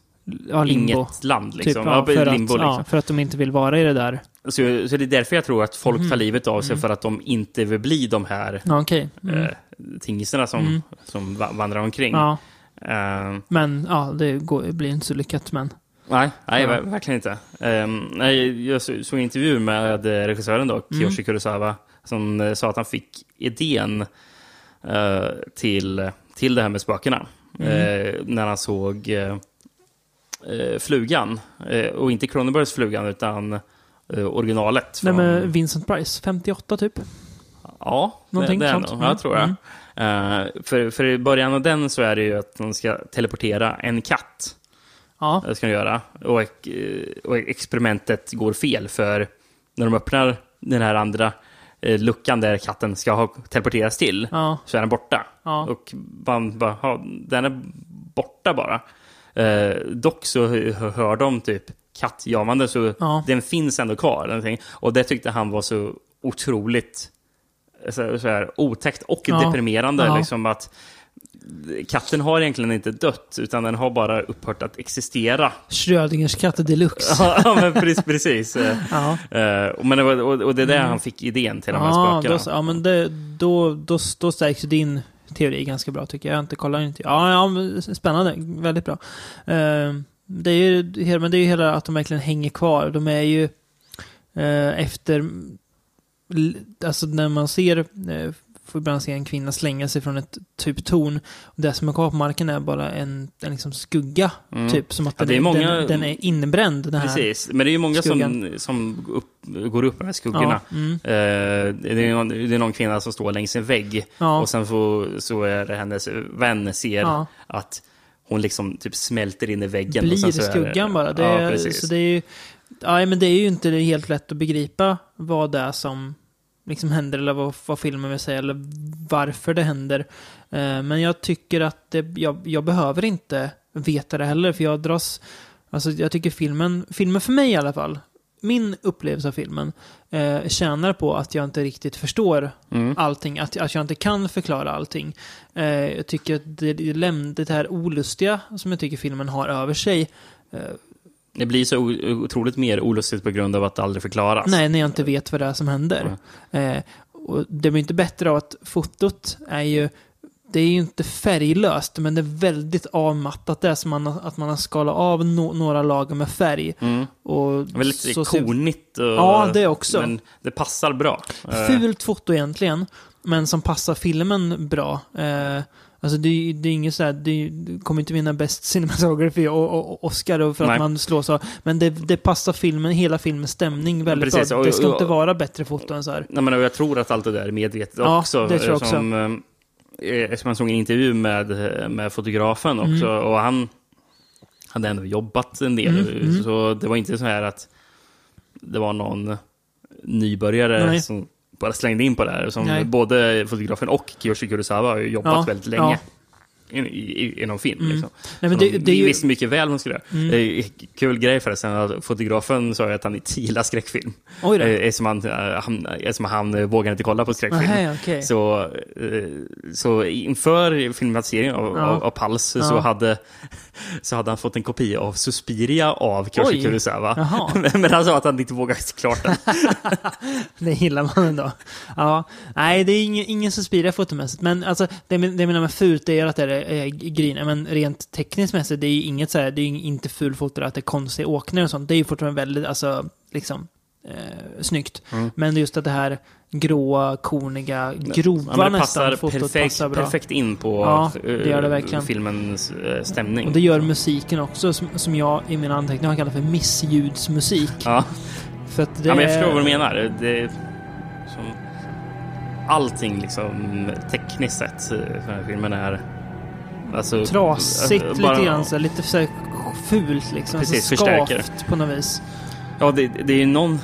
Ja, limbo. inget land. Typ, Liksom. ja, för, limbo, att, liksom. ja, för att de inte vill vara i det där. så, så det är därför jag tror att folk Mhm. tar livet av sig, Mm. för att de inte vill bli de här Ja, okej. Mm. eh, tingesarna som, Mm. som va- vandrar omkring. ja, Eh, men ja, det går, blir inte så lyckat. Men nej, nej Ja. ver- verkligen inte. Um, nej, jag så- såg en intervju med regissören då, Mm. Kiyoshi Kurosawa, som eh, sa att han fick idén eh, till, till det här med spökena. Mm. Eh, när han såg Flugan. Och inte Cronenbergs Flugan, utan originalet. Nej, från- men Vincent Price, 58 typ. Ja, Någonting det, det är nog. Mm. Tror jag. Eh, för, för i början av den så är det ju att de ska teleportera en katt. Ja. Det ska de göra. Och, eh, och experimentet går fel för när de öppnar den här andra eh, luckan där katten ska ha teleporterats till Ja. så är den borta. Ja. Och man bara, "Ja, den är borta bara. Eh, dock så hör hör de typ kattjamande så Ja. den finns ändå kvar. eller någonting. Och det tyckte han var så otroligt så, så här, otäckt och Ja. deprimerande. Ja. Liksom att katten har egentligen inte dött, utan den har bara upphört att existera. Schrödingers katt deluxe. ja, men precis. precis. Ja. eh, men det var, och, det är där han fick idén till de här Ja, spökena. då, ja, men det, då, då, då stärks din teori ganska bra tycker jag. Jag inte kollat inte. Ja, ja, spännande. Väldigt bra. Eh, det är ju, men det är ju hela att de verkligen hänger kvar. De är ju eh, efter... Alltså när man ser... Eh, får ibland se en kvinna slänga sig från ett typ torn. Och det som är kvar på marken är bara en, en liksom skugga. Mm. Typ som att den, är många- den, den är inbränd. Den här. Precis, men det är ju många som, skuggan. som upp, går upp med skuggorna. Ja, mm, Eh, det, är någon, det är någon kvinna som står längs en vägg ja, och sen så, så är det hennes vän ser att hon liksom typ smälter in i väggen. och sen blir så skuggan bara. Det ja, precis. så det är ju, ja, men det är ju inte helt lätt att begripa vad det är som liksom händer eller vad, vad filmen vill säga eller varför det händer. Eh, men jag tycker att det, jag, jag behöver inte veta det heller för jag dras, alltså jag tycker filmen, filmen för mig i alla fall, min upplevelse av filmen eh, tjänar på att jag inte riktigt förstår Mm. allting, att, att jag inte kan förklara allting. Eh, jag tycker att det, det, här olustiga som jag tycker filmen har över sig, eh, Det blir så otroligt mer olustigt på grund av att det aldrig förklaras. nej, när jag inte vet vad det är som händer. Eh, och det blir inte bättre av att fotot är ju, det är ju inte färglöst, men det är väldigt avmattat. Det är som man, att man har skalat av no, några lager med färg. Mm. Och Väldigt så konigt. Och, Ja, det också. Men det passar bra. Eh, Fult foto egentligen, men som passar filmen bra. Eh, alltså det, det är inget så här, det, du kommer inte vinna Best Cinematography och, och, och Oscar för Nej. att man slår så. Men det, det passar filmen, hela filmens stämning väldigt precis, bra. Det ska och- inte vara bättre foto än så här. Nej, men jag tror att allt det där är medvetet Ja, också. det tror jag eh, Som, eh, som man såg en intervju med, med fotografen också. Mm. Och han hade ändå jobbat en del. Mm, mm. Så det var inte så här att det var någon nybörjare Nej. som bara slängde in på det här. Som Nej. både fotografen och Kiyoshi Kurosawa har ju jobbat Ja, väldigt länge. I, i, inom film. Mm. Liksom. Nej, men det, de det är ju... visste mycket väl vad de skulle göra. Mm. Kul grej förresten, att fotografen sa att han inte gillar skräckfilm. Oj då. Eh, Eftersom han, eh, han, eftersom han eh, vågar inte kolla på skräckfilm. Nähä, okej. Så, så inför filmatiseringen av, Ja. av, av Pals så, Ja. hade, så hade han fått en kopia av Suspiria av Kiyoshi Oj. Kurosawa. Men han sa att han inte vågade klart den. Det gillar man ändå. Ja. Nej, det är ingen, ingen Suspiria fotomässigt. Men alltså, det, det jag menar med fult det är att det är, är grina. Men rent tekniskt mässigt, det är ju inget så här, det är inte ful foto att det är konstiga åkningar och sånt. Det är ju fortfarande väldigt, alltså, liksom, eh, snyggt. Mm. Men just att det här gråa, korniga, grova Ja, det nästan passar fotot perfekt, passar bra. perfekt in på Ja, eh, det gör det verkligen. filmens eh, stämning. Och det gör musiken också, som, som jag i mina anteckningar har kallat för missljudsmusik. Ja. För att det ja, men jag förstår vad du menar. Det är som allting liksom tekniskt sett för den här filmen är alltså, trasigt alltså, bara- lite grann, så lite så fult liksom. Precis, så förstärker. skavt på något vis. Ja, det, det är någon...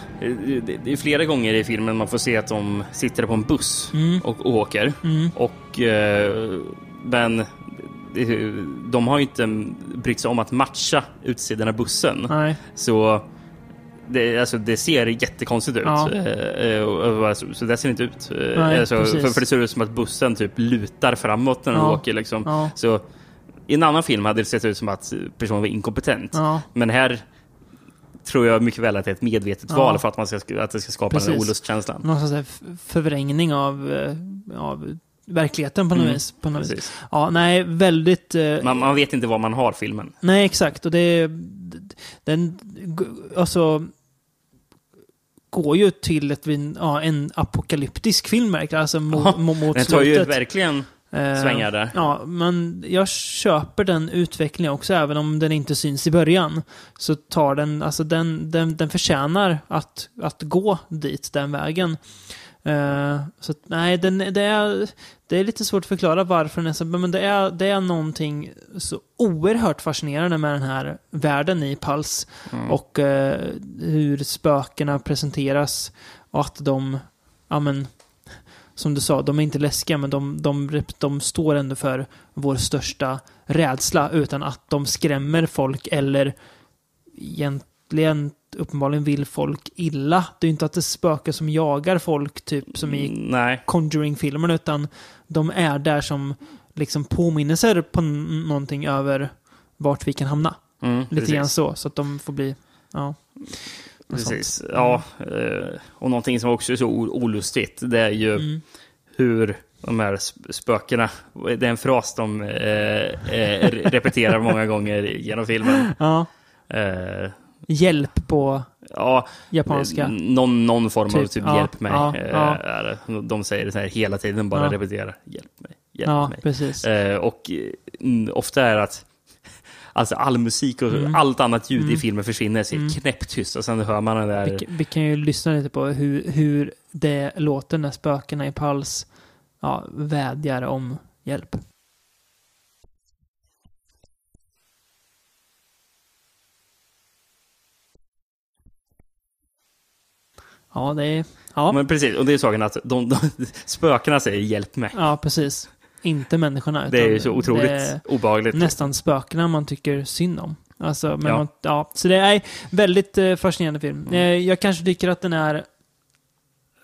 Det, är flera gånger i filmen man får se att de sitter på en buss Mm. och åker. Mm. Och... Eh, men de har ju inte brytt sig om att matcha utsidan av bussen. Nej. Så det, alltså, det ser jättekonstigt ut. Ja. Eh, eh, och, så, så det ser inte ut. Eh, Nej, alltså, för, för det ser ut som att bussen typ lutar framåt när den Ja. åker. Liksom. Ja. Så i en annan film hade det sett ut som att personen var inkompetent. Men här tror jag mycket väl att det är ett medvetet Ja. val för att, man ska, att det ska skapa den Precis. olustkänslan. Någon slags här förvrängning av, eh, av verkligheten på något Mm, vis. På något vis. Precis. Ja, nej, väldigt... eh, Man, man vet inte vad man har filmen. Nej, exakt. Och det... Den... Alltså... Går ju till ett, ja, en apokalyptisk film. Alltså mot, Ja, mot, mot Den tar ju slutet. verkligen Svängar där. Ja, men jag köper den utvecklingen också, även om den inte syns i början. Så tar den, alltså den, den, den förtjänar att, att gå dit, den vägen. Eh, så nej, den, det, är, det är lite svårt att förklara varför den är så, men det är, det är någonting så oerhört fascinerande med den här världen i Pals. Mm. Och eh, hur spökena presenteras. Och att de, ja men, som du sa, de är inte läskiga men de, de, de står ändå för vår största rädsla utan att de skrämmer folk eller egentligen uppenbarligen vill folk illa. Det är ju inte att det spökar som jagar folk, typ som i Nej. Conjuring-filmen, utan de är där som liksom påminnelser på någonting över vart vi kan hamna. Mm, Lite precis. grann så, så att de får bli, ja. Något sånt. Precis. Ja, eh, och någonting som också är så olustigt, det är ju Mm. hur de här sp- spökena, det är en fras de eh, eh, repeterar många gånger genom filmen. Ja. Hjälp på ja, japanska. någon, någon form av Typ, typ ja, hjälp mig. ja, ja. De säger det så här hela tiden, bara Ja. repeterar. Hjälp mig, hjälp mig. precis. Och mm, ofta är det att alltså all musik och Mm. allt annat ljud Mm. i filmen försvinner, så är Mm. knäpptyst och sen hör man den där... Vi, kan- vi kan ju lyssna lite på hur, hur det låter när spökena i Pals ja, vädjar om hjälp. Ja, det är... Ja, Men precis, och det är saken att de, de, spökena säger hjälp mig. ja precis. Inte människorna. Det är ju så otroligt det obehagligt. nästan spökena man tycker synd om. Alltså, men Ja. Man, ja, så det är väldigt eh, fascinerande film. Eh, jag kanske tycker att den är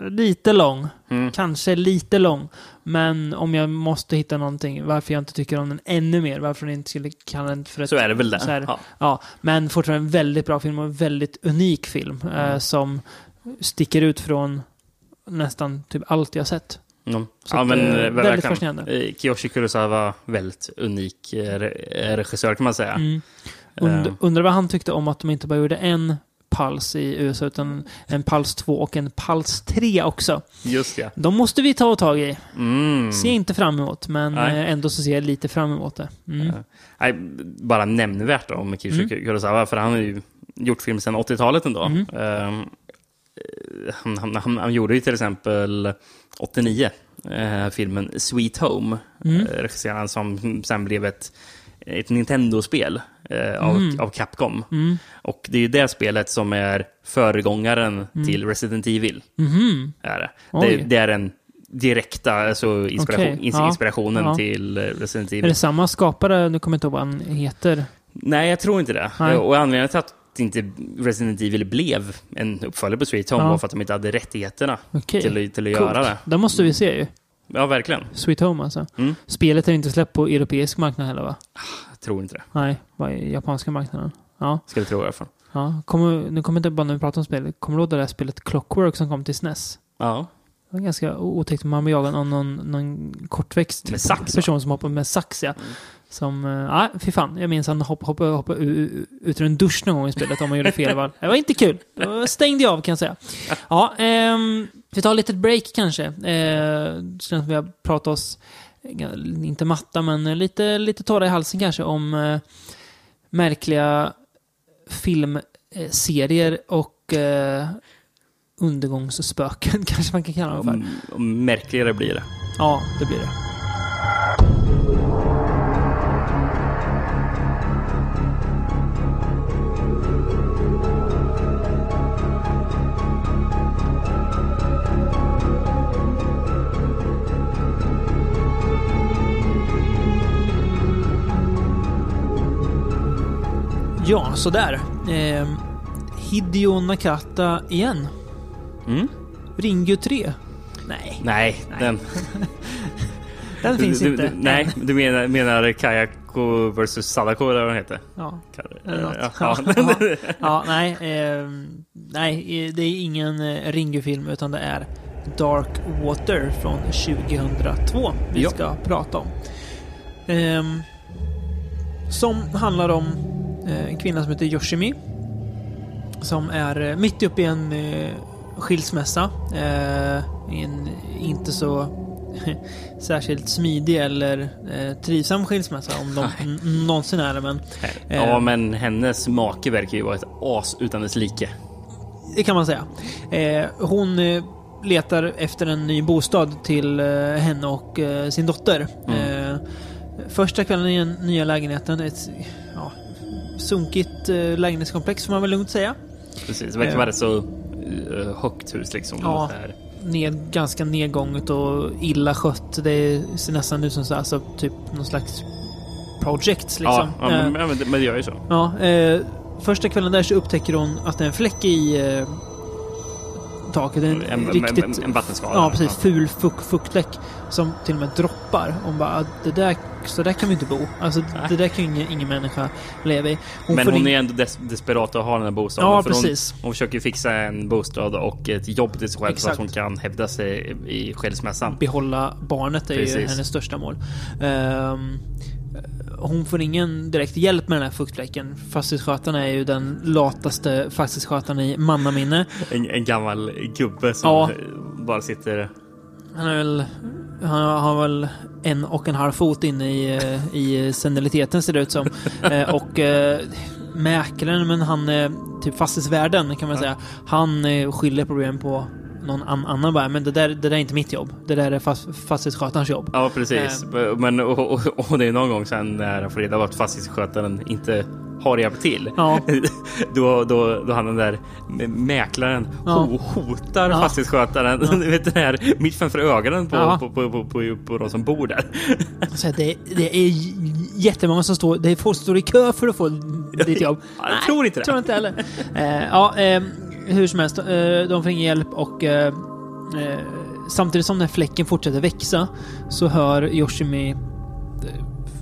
lite lång. Mm. Kanske lite lång. Men om jag måste hitta någonting, varför jag inte tycker om den ännu mer, varför den inte skulle kalla den för ett... Så är det väl det. här- Ja. Ja, men fortfarande en väldigt bra film och en väldigt unik film. Eh, Mm. som sticker ut från nästan typ allt jag sett. Mm. Ja, men eh, eh, väldigt verkligen. fascinerande. Eh, Kiyoshi Kurosawa, väldigt unik re- regissör kan man säga. Mm. Und, Eh, undrar vad han tyckte om att de inte bara gjorde en Pals i USA, utan en Pals 2 och en Pals 3 också. Just det. De måste vi ta och tag i. Mm. Ser inte fram emot, men Nej. ändå så ser jag lite fram emot det. Mm. Nej, bara nämnvärt om Kiyoshi Mm. Kurosawa, för han har ju gjort film sedan 80-talet ändå. Mm. Eh, han, han, han, han gjorde ju till exempel 89, eh, filmen Sweet Home, Mm. eh, som sen blev ett, ett Nintendo-spel eh, av, Mm. av Capcom. Mm. Och det är det spelet som är föregångaren Mm. till Resident Evil. Mhm. Är det. Det, det är den direkta alltså inspiration, ins- ja, inspirationen ja. till eh, Resident Evil. Är det samma skapare? Nu kommer jag inte ihåg vad han heter. Nej, jag tror inte det. Nej. Och anledningen till att inte Resident Evil blev en uppföljare på Sweet Home Ja. var för att de inte hade rättigheterna Okej. till, till att Coolt. göra det. Det måste vi se ju. Ja, verkligen. Sweet Home alltså. Mm. Spelet är inte släppt på europeisk marknad heller va? Jag tror inte det. Nej, bara i japanska marknaden. Ja. Skulle tro i alla fall. ja. Kommer, nu kommer inte bara när vi pratar om spel. Kommer du ihåg det där spelet Clockwork som kom till SNES? Ja. Det var ganska otäckt. Man blir jagad av någon, någon kortväxt Med sax, person som hoppar med sax, ja. Mm. Som, eh, nej, fy fan. Jag minns han hoppade hoppa, hoppa, ut ur en dusch någon gång i spelet om man gjorde fel val. Det var inte kul. Då stängde jag av kan jag säga. Ja, ehm, vi tar ett litet break kanske. Eh, det känns som vi har pratat oss, eh, inte matta, men lite, lite torra i halsen kanske om eh, märkliga filmserier och eh, undergångsspöken kanske man kan kalla dem för. Och märkligare blir det. Ja, det blir det. Ja, sådär. Eh, Hideo Nakata igen. Mm? Ringu 3. Nej, Nej, den... den finns du, inte. Du, nej, du menar, menar Kayako vs Sadako eller vad den heter? Ja, Ka- eller något. Ja, Ja, ja. ja, nej. Eh, nej, eh, det är ingen eh, Ringu-film utan det är Dark Water från 2002 vi ska prata om. Ehm, som handlar om eh, en kvinna som heter Yoshimi. Som är eh, mitt uppe i en eh, skilsmässa. Eh, i en inte så särskilt smidig eller eh, trivsam skilsmässa om de n- någonsin är det. Men Ja, Eh. men hennes make verkar ju vara ett as utan dess like. det kan man säga. Eh, hon eh, letar efter en ny bostad till eh, henne och eh, sin dotter. Mm. Eh, första kvällen i den nya lägenheten, ett ja, sunkigt eh, lägenhetskomplex får man väl lugnt säga. Precis, det verkar Eh. vara rätt så eh, högt hus liksom. Ja. Ned, ganska nedgånget och illa skött. Det ser nästan ut som så, alltså, typ någon slags project ja, liksom. ja, men, Eh, ja, men, det, men det gör ju så. Ja, eh, första kvällen där så upptäcker hon att det är en fläck i eh, taket. En, En, riktigt... en, en vattenskada. ja, precis. Ful fukt, fuktfläck som till och med droppar. Hon bara, "Ah, det där, så där kan vi inte bo. Alltså, det där kan ju ingen, ingen människa leva i. Men får hon in- är ändå des desperat att ha den här bostaden. Ja, för hon, precis. hon försöker fixa en bostad och ett jobb till sig själv så att Exakt. hon kan hävda sig i skilsmässan. behålla barnet är ju Precis. hennes största mål. Ehm, hon får ingen direkt hjälp med den här fuktfläcken. Fastighetsskötaren är ju den lataste fastighetsskötaren i mannaminne. En, en gammal gubbe som Ja. bara sitter... Han är väl... Han har väl en och en halv fot inne i, eh, i seniliteten ser det ut som. Eh, och eh, mäklaren, men han är typ fastighetsvärden kan man säga. Han skyller problem på någon an- annan bara. Men det där, det där är inte mitt jobb. Det där är fast, fastighetsskötarens jobb. Ja, precis. Eh. Men, och, och, och det är någon gång sen när han får reda på att fastighetsskötaren inte har hjälpt till. Ja. Då, då, då han den där mäklaren Ja. ho- hotar Ja. fastighetsskötaren du vet, den här, mitt framför ögonen på, Ja. på, på, på, på, på de som bor där. Så det, det är jättemånga som står... Det är folk som står i kö för att få ditt jobb. Ja, jag tror inte det. tror inte heller. Eh, ja, eh, hur som helst. Eh, de får ingen hjälp och eh, eh, samtidigt som den här fläcken fortsätter växa så hör Yoshimi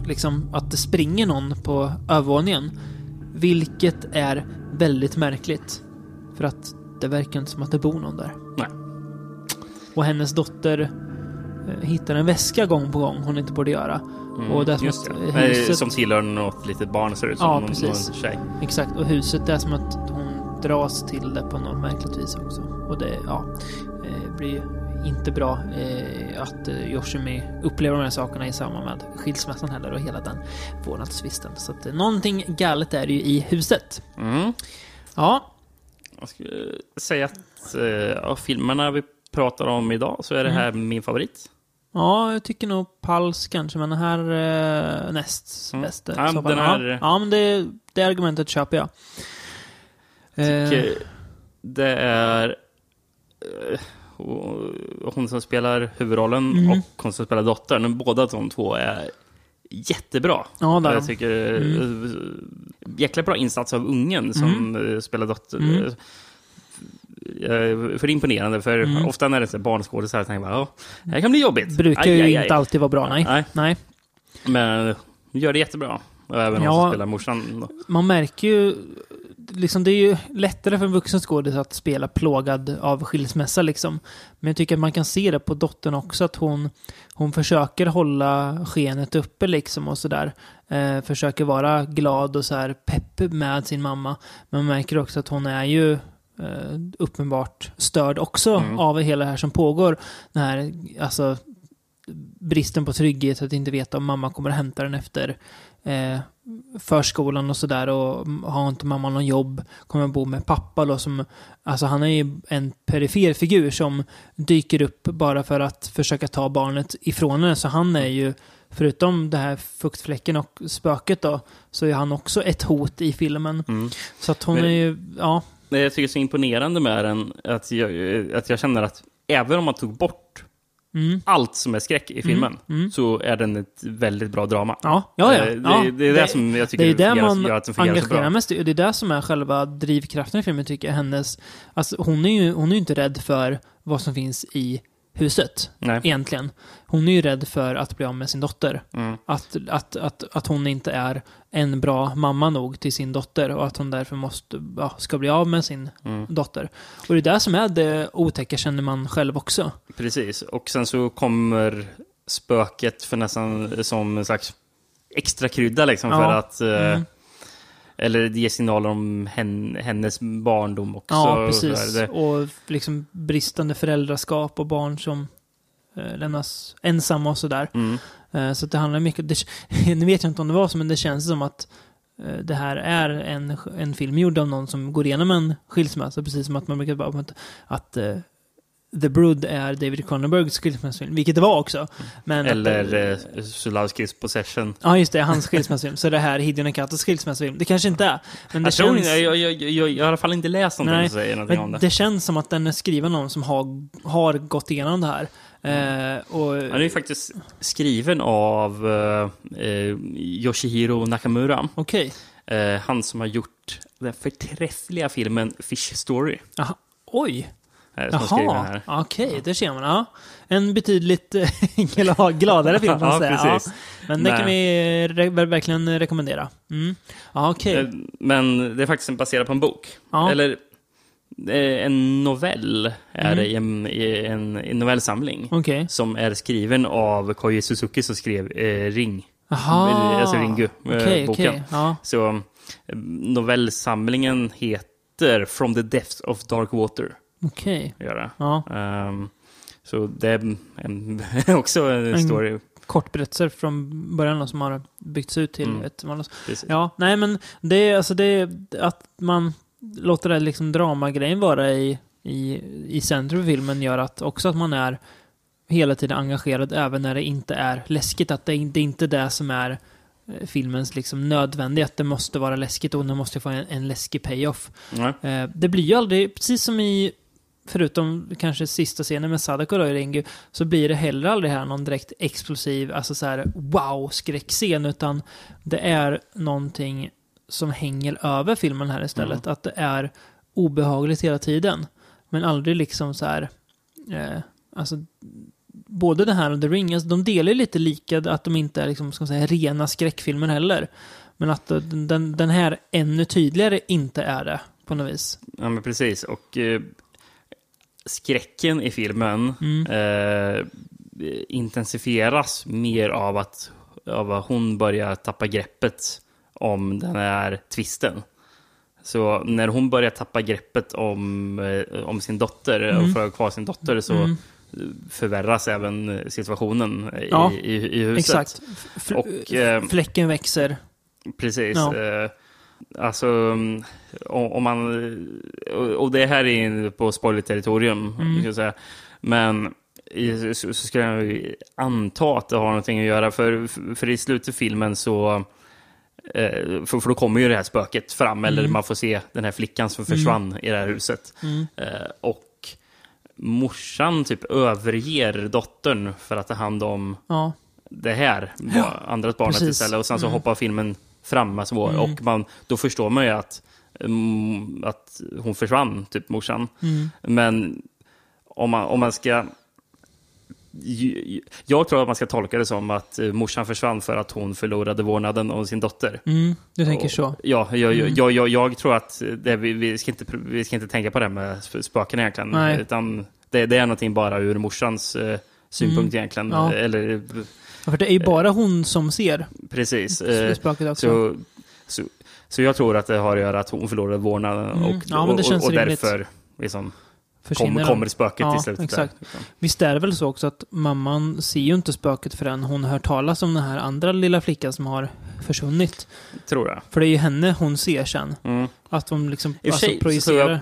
liksom att det springer någon på övervåningen. Vilket är väldigt märkligt. För att det verkar inte som att det bor någon där. Nej. Och hennes dotter hittar en väska gång på gång hon inte borde göra. och det Mm, Just det. huset... Som tillhör något litet barn ser det ut som. Ja, någon, precis. någon tjej. Exakt, och huset det är som att hon dras till det på något märkligt vis också. Och det ja, eh, blir inte bra eh, att eh, Yoshimi upplever de här sakerna i samband med skilsmässan heller och hela den vårdnadstvisten. Så att någonting galet är det ju i huset. Mm. Ja, Jag skulle säga att av filmerna vi pratar om idag så är det här min favorit. ja jag tycker nog Pals kanske, men den här eh, näst Mm. bästa. i Ja, den här- ja, men det, det argumentet köper jag. Eh, tycker det är eh, hon som spelar huvudrollen Mm. och hon som spelar dottern. Båda de två är jättebra. Ja, där. Jag tycker mm. jäkla bra insats av ungen som eh, spelar dotter. Mm. Eh, För imponerande, för Mm. ofta när det är barnskådisar tänker man ja, det här kan bli jobbigt. brukar Aj, ju aj, aj. inte alltid vara bra, nej. Nej. nej. Men gör det jättebra. Och även Ja. hon som spelar morsan. man märker ju... Liksom det är ju lättare för en vuxen skådis att spela plågad av skilsmässa. Liksom. Men jag tycker att man kan se det på dottern också, att hon, hon försöker hålla skenet uppe liksom och sådär. Eh, försöker vara glad och så här pepp med sin mamma. Men man märker också att hon är ju eh, uppenbart störd också Mm. av hela det här som pågår. Den här, alltså, bristen på trygghet, att inte veta om mamma kommer att hämta den efter eh, förskolan och sådär och har inte mamma någon jobb, kommer att bo med pappa då som, alltså han är ju en perifer figur som dyker upp bara för att försöka ta barnet ifrån henne, så han är ju Förutom det här fuktfläcken och spöket då, så är han också ett hot i filmen. Mm. Så att hon Men- är ju, ja, Det jag tycker är så imponerande med den, att jag, att jag känner att även om man tog bort mm, allt som är skräck i filmen, mm. så är den ett väldigt bra drama. ja, ja, ja. Eh, Det, ja. det, det är det, som jag tycker Det är där man gör att den fungerar så bra. mest Det är det som är själva drivkraften i filmen, tycker jag. Hennes, alltså, hon, är ju, hon är ju inte rädd för vad som finns i huset, Nej. egentligen. Hon är ju rädd för att bli av med sin dotter. Mm. Att, att, att, att hon inte är en bra mamma nog till sin dotter och att hon därför måste, ja, ska bli av med sin Mm. dotter. Och det är det som är det otäcka, känner man själv också. Precis, och sen så kommer spöket för nästan som en slags extra krydda liksom Ja. för att eh, Mm. Eller ge signaler om hen, hennes barndom också. Ja, precis. det- Och liksom bristande föräldraskap och barn som eh, lämnas ensamma och sådär. Mm. Eh, så det handlar mycket, det, nu vet jag inte om det var så, men det känns som att eh, det här är en, en film gjord av någon som går igenom en skilsmässa, precis som att man brukar bara att, att eh, The Brood är David Cronenbergs skilsmässofilm, vilket det var också. Men Eller eh, Sulawskis Possession. Ja, just det, hans skilsmässofilm. Så det här är Hideo Nakatas skilsmässofilm. Det kanske inte är. Men det Jag tror känns... inte, jag, jag, jag, jag, har i alla fall inte läst någonting Nej, som säger någonting om det. det känns som att den är skriven av någon som har, har gått igenom det här. Eh, och, Han är ju faktiskt skriven av eh, eh, Yoshihiro Nakamura. Okej. Eh, han som har gjort den förträffliga filmen Fish Story. Jaha. Oj. Eh, som Jaha. här. Okej, det ser man. Ja. En betydligt eh, gla- gladare film, Ja, säga. precis. Men det kan vi re- verkligen rekommendera. Mm. Ja, okej. Eh, Men det är faktiskt baserat på en bok. Ja. Eller en novell är Mm. det i en, i en, en novellsamling. Okej. Som är skriven av Koji Suzuki som skrev eh, Ring. Jaha. Alltså Ringu, eh, Okej, boken. okej. Ja. Så novellsamlingen heter From the Depths of Dark Water. Okej. Det. Ja. Ehm, så det är en, också en, story. Kortberättelser från början som har byggts ut till Mm. ett manus. Ja, nej men det är alltså det att man låter det liksom dramagrejen vara i, i, i centrum för filmen gör att också att man är hela tiden engagerad även när det inte är läskigt. Att det, det är inte det som är eh, filmens liksom nödvändiga, att det måste vara läskigt och den måste få en, en läskig payoff. Ja. Eh, det blir ju aldrig, precis som i, förutom kanske sista scenen med Sadako i Ringu, så blir det heller aldrig här någon direkt explosiv, alltså så här wow-skräckscen, utan det är någonting som hänger över filmen här istället. Att det är obehagligt hela tiden. Men aldrig liksom så här, eh, alltså både det här och The Ring, alltså, de delar ju lite lika, att de inte är liksom, ska man säga, rena skräckfilmer heller. Men att eh, den, den här ännu tydligare inte är det, på något vis. Ja, men precis. Och eh, skräcken i filmen Mm. eh, intensifieras mer av att, av att hon börjar tappa greppet om den här twisten. Så när hon börjar tappa greppet om, eh, om sin dotter Mm. och får kvar sin dotter så Mm. förvärras även situationen i, Ja, i, i huset. Exakt. F- Och, eh, Fläcken växer. Precis. Ja. Alltså, mm, om, man... Och, det här är inne på spoiler-territorium, Mm. ska säga. Men så, så ska jag anta att det har någonting att göra, för, för i slutet av filmen så... Eh, för, för då kommer ju det här spöket fram, eller Mm. man får se den här flickan som försvann i det här huset. Mm. Eh, och morsan typ överger dottern för att ta hand om Ja. det här Ja, andra barnet precis. istället. Och sen så Mm. hoppar filmen fram. Alltså, Mm. Och man, då förstår man ju att, mm, att hon försvann, typ morsan. Mm. Men om man, om man ska... Jag tror att man ska tolka det som att eh, morsan försvann för att hon förlorade vårdnaden om sin dotter. Mm. Du tänker Och- så. Ja, jag, Mm. jag, jag, jag tror att det, vi, vi, ska inte, vi ska inte tänka på det med sp- spöken egentligen. Nej. Utan det, det är någonting bara ur morsans eh, synpunkt egentligen. Mm. Ja. Eller För det är ju bara hon som ser precis. Eh, spöket också. Så, så, så jag tror att det har att göra att hon förlorade vårdnaden Mm. och, Ja, och, och, därför liksom, Försvinner kommer, spöket Ja, till slutet. exakt. Där. Visst är det väl så också att mamman ser ju inte spöket förrän hon hör talas om den här andra lilla flickan som har försvunnit. Tror jag. För det är ju henne hon ser sen. Mm. Att de liksom I alltså, sig projicerar.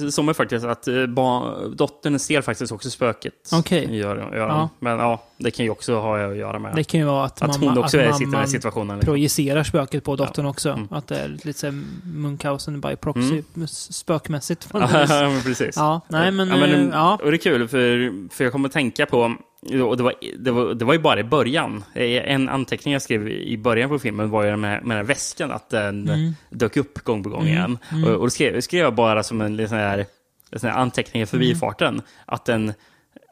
jag, som är faktiskt att eh, barn, dottern ser faktiskt också spöket. Okej. Gör, gör Ja. ja. Men ja, det kan ju också ha att göra med Det kan ju vara att, att mamma, hon också att är, sitter i den här situationen. Liksom. projicerar spöket på dottern också. Mm. Att det är lite Munchausen by proxy, Mm. spökmässigt. Ja, precis. ja, nej men, Ja, men, eh, ja. Och det är kul, för, för jag kommer att tänka på, och det var, det, var, det var ju bara i början, Eh, en anteckning jag skrev i början på filmen var ju med, med den här väskan, att den Mm. dök upp gång på gång Mm, igen. mm. Och, och det skrev, skrev jag bara som en liten här, en sån här anteckning i förbifarten, Mm. att den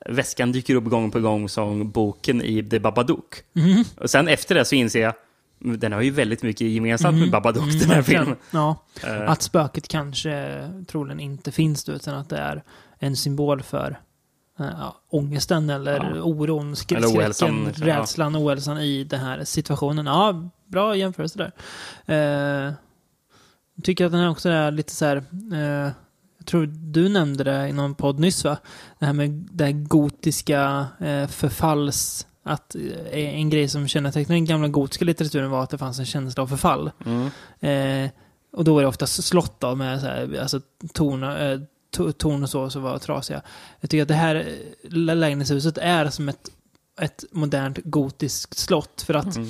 väskan dyker upp gång på gång som boken i The Babadook. Mm. Och sen efter det så inser jag, "Mm, den har ju väldigt mycket gemensamt Mm. med Babadook, Mm, den här filmen. Ja, Eh, att spöket kanske troligen inte finns då, utan att det är en symbol för ja, ångesten eller Ja. oron, sk- Eller ohälsan, skräcken, liksom, ja. rädslan, ohälsan i den här situationen. Ja, bra jämförelse där. Eh, tycker att den här också är lite så här, eh, jag tror du nämnde det i någon podd nyss va? Det här med det här gotiska eh, förfalls... Att eh, en grej som kännetecknade den gamla gotiska litteraturen var att det fanns en känsla av förfall. Mm. Eh, och då var det oftast slott då, med så här, alltså, torn, eh, torn och så som var trasiga. Jag tycker att det här eh, lägenhetshuset är som ett, ett modernt gotiskt slott. För att Mm.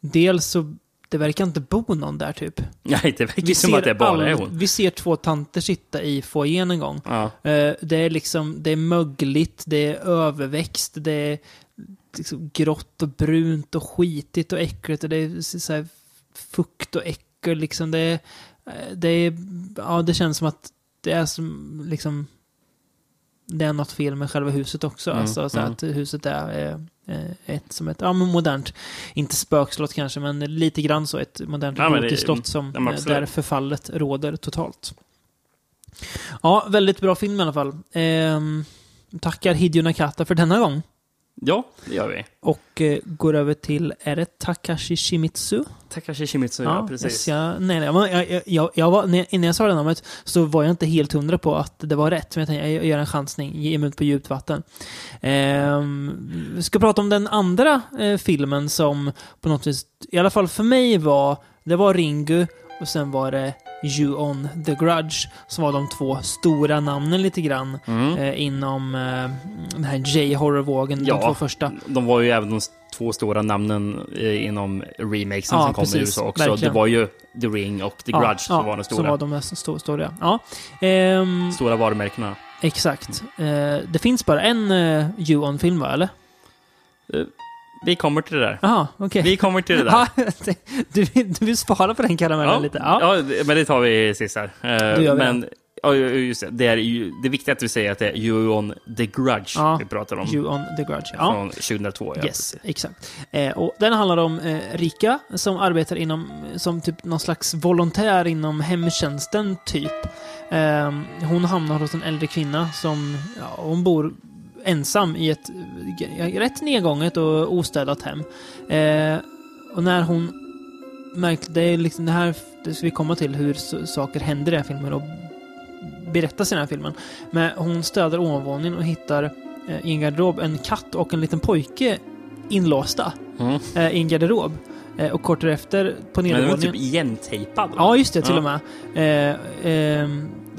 dels så, det verkar inte bo någon där typ. Nej, det verkar som att det bara är hon. vi ser två tanter sitta i foajén en gång. Ja. Eh, det är liksom, det är mögligt, det är överväxt, det är liksom grått och brunt och skitigt och äckligt och det är så här fukt och äckel liksom. Det är, eh, det är, ja det känns som att det är som liksom det är något fel med själva huset också. Mm, alltså så mm. att huset är eh, eh, ett som ett, ja men modernt, inte spökslott kanske, men lite grann så ett modernt Ja, det- slott som, ja, eh, där förfallet råder totalt. Ja, väldigt bra film i alla fall. Ehm, tackar Hideo Nakata för denna gång. Ja, det gör vi. Och eh, går över till, är det Takashi Shimizu? Takashi Shimizu, ja, precis. Jag, nej, nej, jag, jag, jag var, när- innan jag sa det namnet så var jag inte helt hundra på att det var rätt. Men jag tänkte, jag gör en chansning, ge mig ut på djupt vatten. Ehm, vi ska prata om den andra eh, filmen som på något vis, i alla fall för mig var, det var Ringu och sen var det You On The Grudge som var de två stora namnen lite grann Mm. eh, inom eh, den här J-horror-vågen, de Ja. två första. De var ju även de två stora namnen eh, inom remakesen Ja, som kom precis. i USA också. Verkligen. Det var ju The Ring och The Grudge som var de Som stora, var de mest sto- stora. Ja. Ehm, stora varumärkena. exakt. Eh, det finns bara en uh, You-On-film va, eller? Vi kommer till det där. Jaha, okej. Vi kommer till det där. Ja, du, vill, du vill spara på den karamellen lite? Ja. ja, men det tar vi sist här. Vi men ja, just det, det är ju det är viktigt att vi säger att det är You On The Grudge Ja, vi pratar om. You On The Grudge. Ja. Från 2002. Ja. Yes, exakt. Eh, och den handlar om eh, Rika som arbetar inom, som typ någon slags volontär inom hemtjänsten, typ. Eh, hon hamnar hos en äldre kvinna som, ja, hon bor ensam i ett eh, rätt nedgånget och ostädat hem. Eh, och när hon märkte, det är liksom det här, det ska vi komma till, hur saker händer i den här filmen och berättas i den här filmen. Men hon städar ovanvåningen och hittar eh, i en garderob en katt och en liten pojke inlåsta Mm. eh, i en garderob. Eh, och kort därefter på Men den var nedervåningen... typ igentejpad. Ja, just det, till Ja. och med.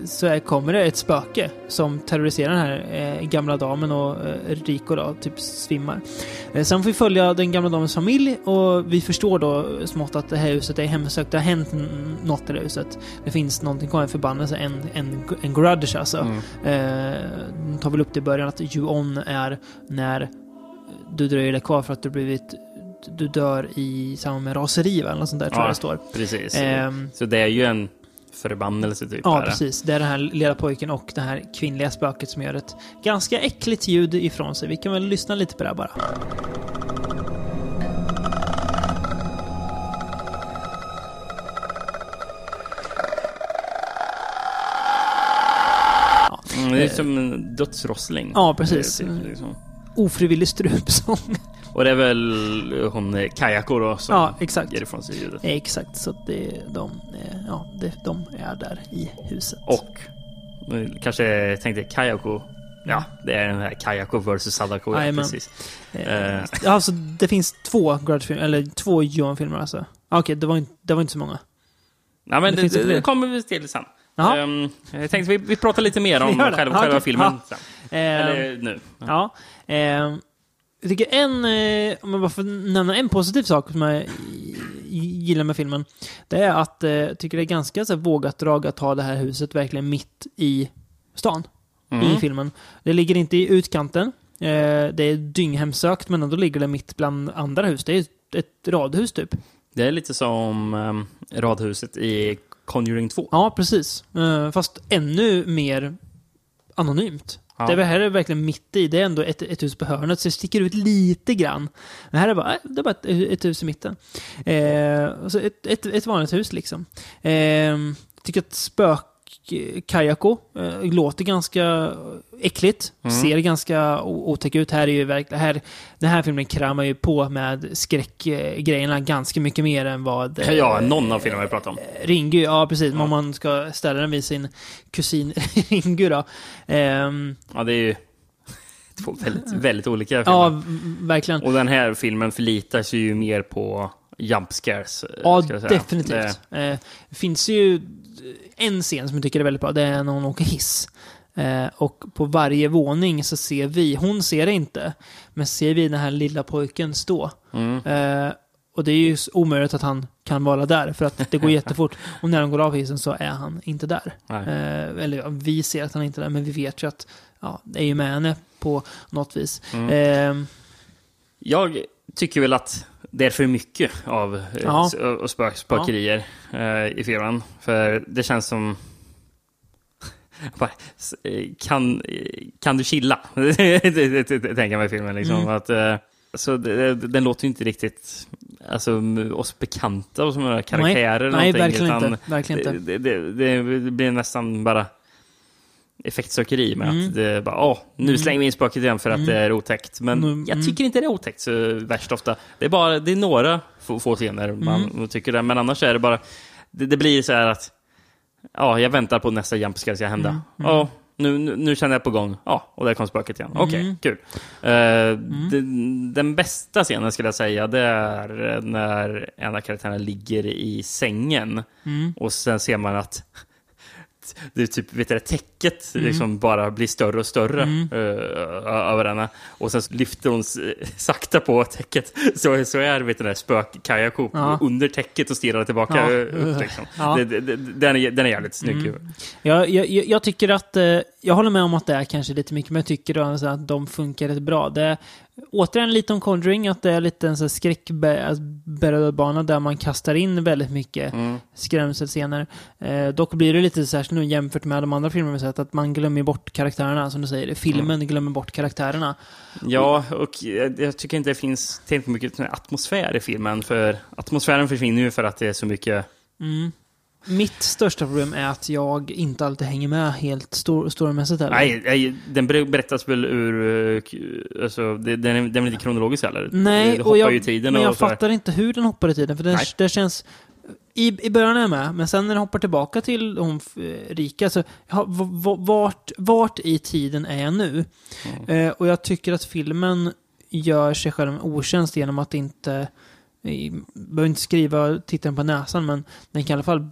Så kommer det ett spöke som terroriserar den här eh, gamla damen och eh, Rico då, typ svimmar. Eh, sen får vi följa den gamla damens familj och vi förstår då smått att det här huset är hemsökt. Det har hänt något i det huset. Det finns någonting kvar, en förbannelse, en, en, en grudge alltså. Mm. Eh, tar väl upp det i början att you-on är när du dröjer dig kvar för att du blivit du dör i samband med raseri eller något sånt där tror Ja, jag det står. Precis. Ehm, Så det är ju en förbannelse typ. Ja, precis. Det är den här lilla pojken och det här kvinnliga spöket som gör ett ganska äckligt ljud ifrån sig. Vi kan väl lyssna lite på det här bara. Mm, det är som en dödsrossling. Ja, precis. Typ, liksom. Ofrivillig strupsång. Och det är väl hon eh, Kayako då som Ja, exakt. ger ifrån sig ljudet. Exakt, så att det, de, eh, ja, det, de är där i huset. Och nu kanske tänkte Kayako. Ja, det är den här Kayako vs Sadako. Ja, precis. Eh, Eh. Alltså, det finns två Grudge-filmer, eller två Johan-filmer alltså. Ah, Okej, det, var inte, det var inte så många. Nej, men Det det, det, fler. kommer vi till sen. Ehm, jag tänkte vi, vi pratar lite mer om det. själva, själva filmen Ja. sen. Eh, Eller nu. Ja. Eh, jag tycker en, eh, om jag bara får nämna en positiv sak som jag gillar med filmen. Det är att eh, jag tycker det är ganska så här, vågat drag att ha det här huset verkligen mitt i stan. Mm. I filmen. Det ligger inte i utkanten. Eh, det är dynghemsökt men ändå ligger det mitt bland andra hus. Det är ett, radhus typ. Det är lite som um, radhuset i Conjuring 2. Ja, precis. Fast ännu mer anonymt. Ja. Det här är verkligen mitt i. Det är ändå ett, ett hus på hörnet, så det sticker ut lite grann. Men här är bara, det är bara ett, ett hus i mitten. Eh, alltså ett, ett, ett vanligt hus liksom. Eh, tycker att spök, eh, Kayako. Eh, låter ganska äckligt. Mm. Ser ganska otäck ut. Här är ju verkligen... Här, den här filmen kramar ju på med skräckgrejerna ganska mycket mer än vad... eh, Ja, någon av filmerna vi pratar om. Ringu, ja precis. Ja. Om man ska ställa den vid sin kusin Ringu då. Ehm, Ja, det är ju två väldigt, väldigt olika filmer. ja, verkligen. Och den här filmen förlitar sig ju mer på jump scares. eh, Ja, definitivt. Det, Eh, finns ju en scen som jag tycker är väldigt bra. Det är när hon åker hiss. Eh, och på varje våning så ser vi, hon ser det inte, men ser vi den här lilla pojken stå. mm, Eh, och det är ju omöjligt att han kan vara där, för att det går jättefort. Och när de går av hissen så är han inte där. Eh, eller ja, vi ser att han inte är där, men vi vet ju att ja, det är ju med henne på något vis. Mm. Eh, Jag tycker väl att det är för mycket av eh, Ja. och spök, spökerier eh, i filmen. För det känns som... Bara, eh, kan, kan du chilla? tänker jag mig filmen. Liksom. Mm. Att, så det, den låter ju inte riktigt alltså, oss bekanta som några karaktärer. eller nej, någonting, verkligen inte. Verkligen inte. Det, det, det blir nästan bara effektsökeri med Mm. att det bara, åh, nu slänger vi in spöket igen för att Mm. det är otäckt. Men Mm. jag tycker inte det är otäckt så värst ofta. Det är bara, det är några få, få scener man Mm. tycker det, men annars är det bara, det, det blir så här att, ja, jag väntar på nästa jump ska hända. Mm. Ja, nu, nu, nu känner jag på gång. Ja, och där kom spöket igen. Okej, Mm. kul. Eh, den, den bästa scenen skulle jag säga, det är när en av karaktärerna ligger i sängen Mm. och sen ser man att det är typ, vet du, det, täcket Mm. liksom bara blir större och större Mm. eh, över henne. Och sen lyfter hon s- sakta på täcket. Så, så är vet du, den där spök-Kayako Ja. under täcket och stirrar tillbaka. Ja. upp, liksom. Ja. det, det, det, den, är, den är jävligt snygg. Mm. Jag, jag, jag jag tycker att, eh, jag håller med om att det är kanske lite mycket, men jag tycker då alltså att de funkar rätt bra. Det är återigen lite om Conjuring, att det är lite en här skräckbana där man kastar in väldigt mycket Mm. skrämselscener. Eh, dock blir det lite särskilt nu jämfört med de andra filmerna vi sett, att man glömmer bort karaktärerna, som du säger. Filmen Mm. glömmer bort karaktärerna. Ja, och jag, tycker inte det finns tillräckligt mycket atmosfär i filmen. För atmosfären försvinner ju för att det är så mycket... Mm. Mitt största problem är att jag inte alltid hänger med helt stor, storymässigt heller. Nej, nej, den ber- berättas väl ur... eh, Alltså, den, är, den är väl inte kronologisk heller? Nej, det, det och hoppar jag, ju tiden men jag och fattar inte hur den hoppar i tiden. För det, Nej. det känns... I, I början är jag med, men sen när den hoppar tillbaka till hon eh, rika, så ja, vart, vart i tiden är jag nu? Mm. Eh, och jag tycker att filmen gör sig själv en otjänst genom att inte... eh, behöver inte skriva tittaren på näsan, men den kan i alla fall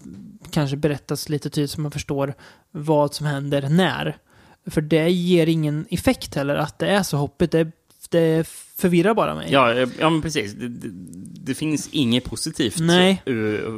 kanske berättas lite tydligt så man förstår vad som händer när. För det ger ingen effekt heller, att det är så hoppigt. Det, det förvirrar bara mig. Ja, ja men precis. Det, det, det finns inget positivt Nej.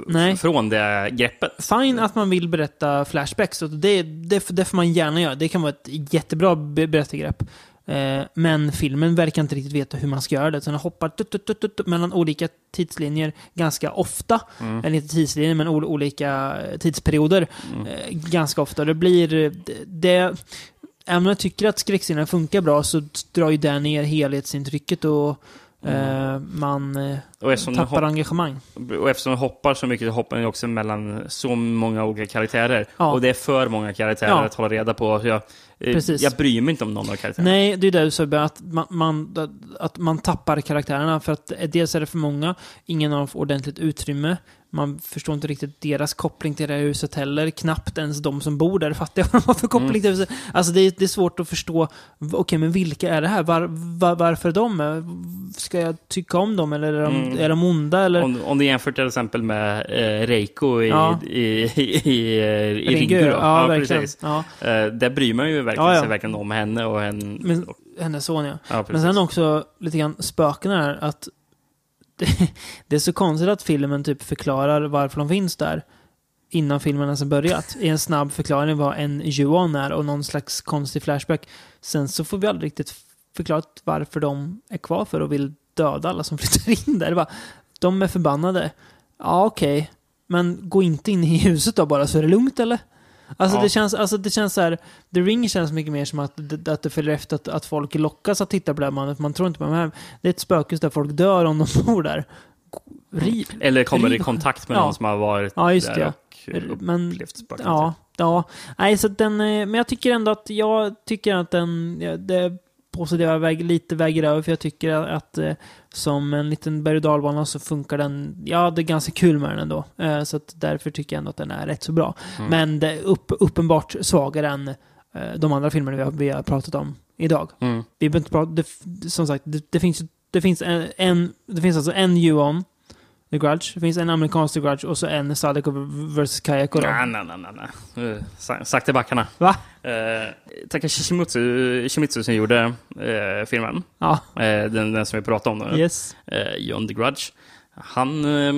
Nej. från det greppet. Fine att man vill berätta flashbacks, och det, det, det får man gärna göra. Det kan vara ett jättebra be- berättargrepp. Eh, men filmen verkar inte riktigt veta hur man ska göra det. Så den hoppar tut, tut, tut, mellan olika tidslinjer ganska ofta. Mm. Eller inte tidslinjer, men ol- olika eh, tidsperioder. Mm. Eh, ganska ofta. Det blir... Det, det, även om jag tycker att skräckscenerna funkar bra så drar ju det ner helhetsintrycket och eh, man eh, tappar hopp, engagemang. och eftersom den hoppar så mycket så hoppar den också mellan så många olika karaktärer. Ja. Och det är för många karaktärer Ja. att hålla reda på. Jag, eh, Precis. jag bryr mig inte om någon av karaktärerna. Nej, det är det du sa, att man, man, att man tappar karaktärerna. För att dels är det för många, ingen har ordentligt utrymme. Man förstår inte riktigt deras koppling till det här huset heller. Knappt ens de som bor där fattar vad de har för koppling Mm. till huset. Alltså det är, det är svårt att förstå, okej men vilka är det här? Var, var, varför de? Ska jag tycka om dem eller är de, Mm. är de onda? Eller? Om, om du jämför till exempel med eh, Reiko i, Ja. i, i, i, i Ringu. Då. Ja, verkligen. precis. Ja. Eh, där bryr man ju verkligen Ja, ja. sig verkligen om henne och en... Men, och, hennes son ja. ja. Men sen också lite grann spökena här, att det, det är så konstigt att filmen typ förklarar varför de finns där innan filmen ens har börjat. I en snabb förklaring vad en Yuan är och någon slags konstig flashback. Sen så får vi aldrig riktigt förklarat varför de är kvar för och vill döda alla som flyttar in där. Bara, de är förbannade. Ja, okej. Men gå inte in i huset då bara så är det lugnt eller? Alltså, Ja. det känns, alltså det känns så här, The Ring känns mycket mer som att, att det följer efter att, att folk lockas att titta på det här mannen. Man tror inte på det här. Det är ett spökhus där folk dör om de bor där. riv... Eller kommer i riv- kontakt med Ja. någon som har varit Ja, där det. och Men upplevt spöken. Ja, ja. Nej, så den, eh, men jag tycker ändå att jag tycker att den, det positiva väg, lite väger över, för jag tycker att eh, som en liten berg och dalbana så funkar den, ja, det är ganska kul med den ändå. Eh, så att därför tycker jag ändå att den är rätt så bra. Mm. Men det är upp, uppenbart svagare än eh, de andra filmerna vi har, vi har pratat om idag. Mm. Vi inte prata, det, som sagt, det, det finns, det finns en, en, det finns alltså en Ju-On, The Grudge, det finns en amerikansk The Grudge och så en Sadeko vs Kayako. Nej, nej, nej, nej. Uh, sa- Sakta backarna. Va? Uh, Takashi Shimizu, Shimizu som gjorde eh, filmen, Ja, eh, den, den som vi pratade om nu, yes. eh, John the Grudge. Han eh,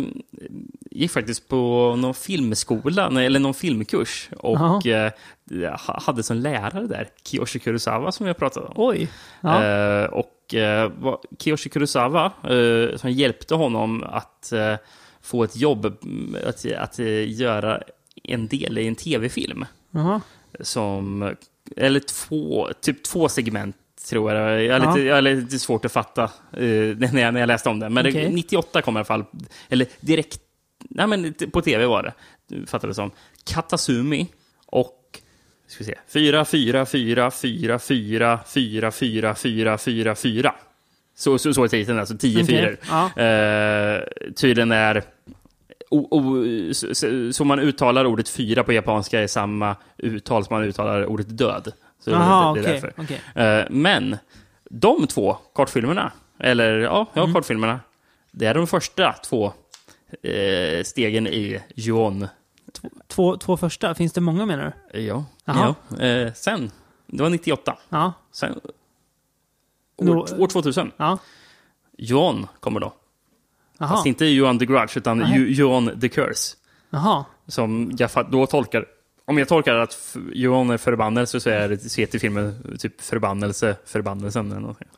gick faktiskt på någon filmskola, eller någon filmkurs, och eh, ha- hade som lärare där, Kiyoshi Kurosawa som vi har pratat om. Oj. Ja. Eh, och eh, vad- Kiyoshi Kurosawa, eh, som hjälpte honom att eh, få ett jobb, mm, att, att eh, göra en del i en tv-film. Jaha. Som, eller två, typ två segment tror jag. Jag är Ja. lite, jag är lite svårt att fatta eh, när, jag, när jag läste om det. Men det, Okej. 98 kom i alla fall, eller direkt, nej men på tv var det, fattade det som. Katasumi och ska vi se, 4, 4, 4, 4, 4, 4, 4, 4, 4, 4. Så, så, så är titeln, alltså 10 Okej. fyror. Ja. Eh, tydligen är... O, o, så, så- man uttalar ordet fyra på japanska är samma uttal som man uttalar ordet död. Så Jaha, det, det är därför. okej. Eh, men de två kortfilmerna, eller ja, ja Mm. kortfilmerna, det är de första två eh, stegen i Juon. Två, två första, finns det många menar du? Ja. Ja. Eh, sen, det var 98. Ja. Sen, år, år 2000. Ja. Juon kommer då. Jaha. Fast inte Juon the Grudge, utan. Ju- Juon the Curse. Jaha. Som jag då tolkar... Om jag tolkar att Johan är förbannelse så är det så heter filmen typ förbannelse, förbannelsen eller någonting.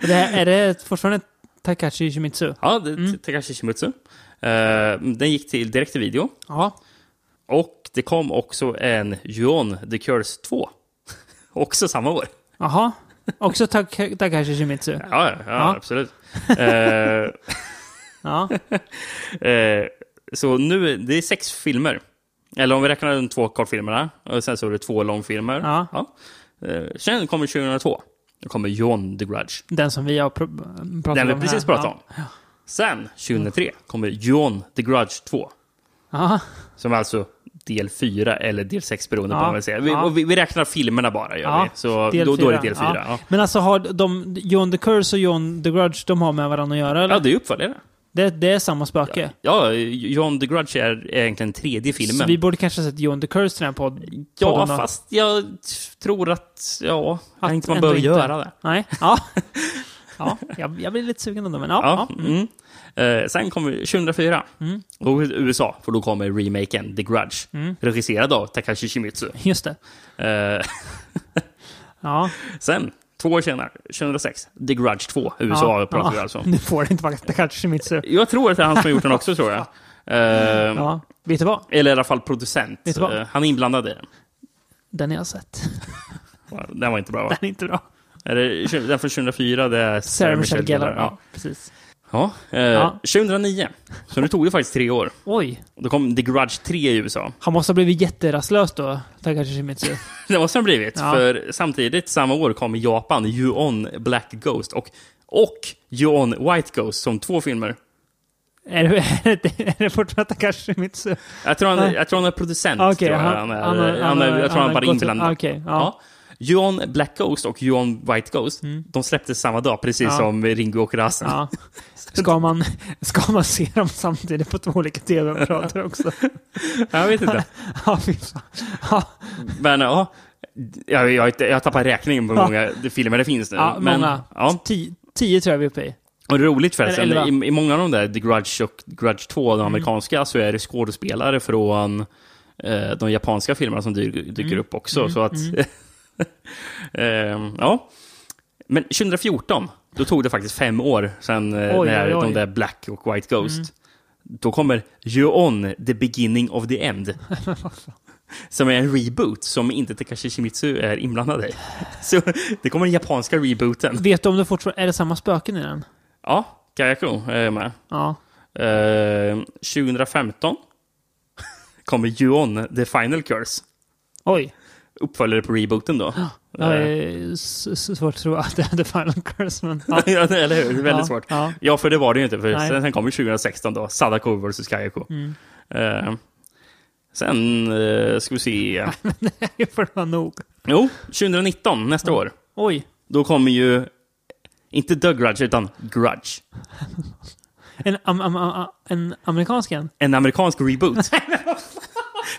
Det här, är det fortfarande Takashi Shimizu? Ja, det Mm. är Takashi Shimizu. Eh, den gick till direkt till video. Ja. Och det kom också en Juon The Curse 2. också samma år. Jaha. Också Tak- Takashi Shimizu? Ja, ja, ja, Ja. absolut. Ja. eh, så nu, det är sex filmer. Eller om vi räknar de två kortfilmerna, och sen så är det två långfilmer. Ja. Eh, sen kommer 2002. Då kommer Juon The Grudge. Den som vi har pr- pratat Den vi om precis här. pratade om. Sen, 2003, kommer Juon The Grudge 2. Ja. Som alltså del 4 eller del 6 beroende på Ja. vad man säger. Vi, Ja. vi, vi räknar filmerna bara, gör Ja, vi. Så då, då är det del 4. Ja. Men alltså har de, John the Curse och John the Grudge, de har med varandra att göra eller? Ja, det är uppföljare. Det, det är samma spöke? Ja, Juon The Grudge är egentligen tredje filmen. Så vi borde kanske ha sett John the Curse till den här podd, ja, podden då? fast jag tror att, ja, Att inte man behöver göra det. Nej? Ja. ja, jag, jag blir lite sugen ändå, men ja. Ja, ja. Mm. Eh, sen kommer 2004. Mm. Då USA, för då kommer remaken The Grudge. Mm. Regisserad av Takashi Shimizu. Just det. Eh, Ja. sen, två år senare, 2006, The Grudge 2, USA ja, pratar vi ja. alltså. Nu får det inte vara Takashi Shimizu. Jag tror att det är han som har gjort den också, tror jag. Eh, Ja. Vet du vad? Eller i alla fall producent. Vet du vad? Eh, han är inblandad i den. Den jag har sett. Den var inte bra, va? Den är inte bra. Är det, den från 2004, det är Sarah Michelle. Gellar. Ja, precis. Ja. Eh, Ja. 2009, så nu tog det faktiskt tre år. Oj. Då kom The Grudge 3 i USA. Han måste ha blivit jätterastlös då, Takashi Shimizu. Det måste ha blivit, Ja. för samtidigt samma år kom i Japan Ju-On Black Ghost och, och Ju-On White Ghost som två filmer. är, det, är, det, är det fortfarande Takashi Shimizu? Jag tror han, Ja. jag tror han är producent. Okej, tror jag. han- Han han han jag tror han bara är inblandad. okej, ja. Ja. Ju-On Black Ghost och Ju-On White Ghost, de släpptes samma dag, precis Ja. som Ringo och Rasen. Ja. Ska man, ska man se dem samtidigt på två olika tv-apparater också? Jag vet inte. Ja. Ja, Men ja, jag, jag, jag tappar räkningen på hur många filmer det finns nu. ja men, många. Ja. Tio, tio tror jag vi är uppe i. Och roligt förresten, i, i många av de där, The Grudge och Grudge 2, Mm. de amerikanska, så är det skådespelare från eh, de japanska filmerna som dyker, dyker Mm. upp också. Så att... Ehm, ja. Men 2014, då tog det faktiskt fem år sedan eh, Oj, när oj, oj. de där Black och White Ghost. Då kommer You-On, The Beginning of the End. som är en reboot som inte Takashi Shimizu är inblandad i. Så det kommer den japanska rebooten. Vet du om det fortfarande är det samma spöken i den? Ja, Kayako är med. Ja. Eh, 2015 kommer Ju-On, The Final Curse. Oj. Uppföljare på rebooten då. Är s- s- svårt att tro att det är The Final Curse, men... Ja. Ja, eller hur? Det är väldigt Ja, svårt. ja. Ja, för det var det ju inte. För Nej. sen, sen kom ju 2016 då, Sadako vs Kayako. Mm. Eh, sen eh, ska vi se. Det får vara nog. Jo, 2019, nästa år. Oj. Då kommer ju, inte The Grudge, utan Grudge. En, am, am, am, en amerikansk en? En amerikansk reboot.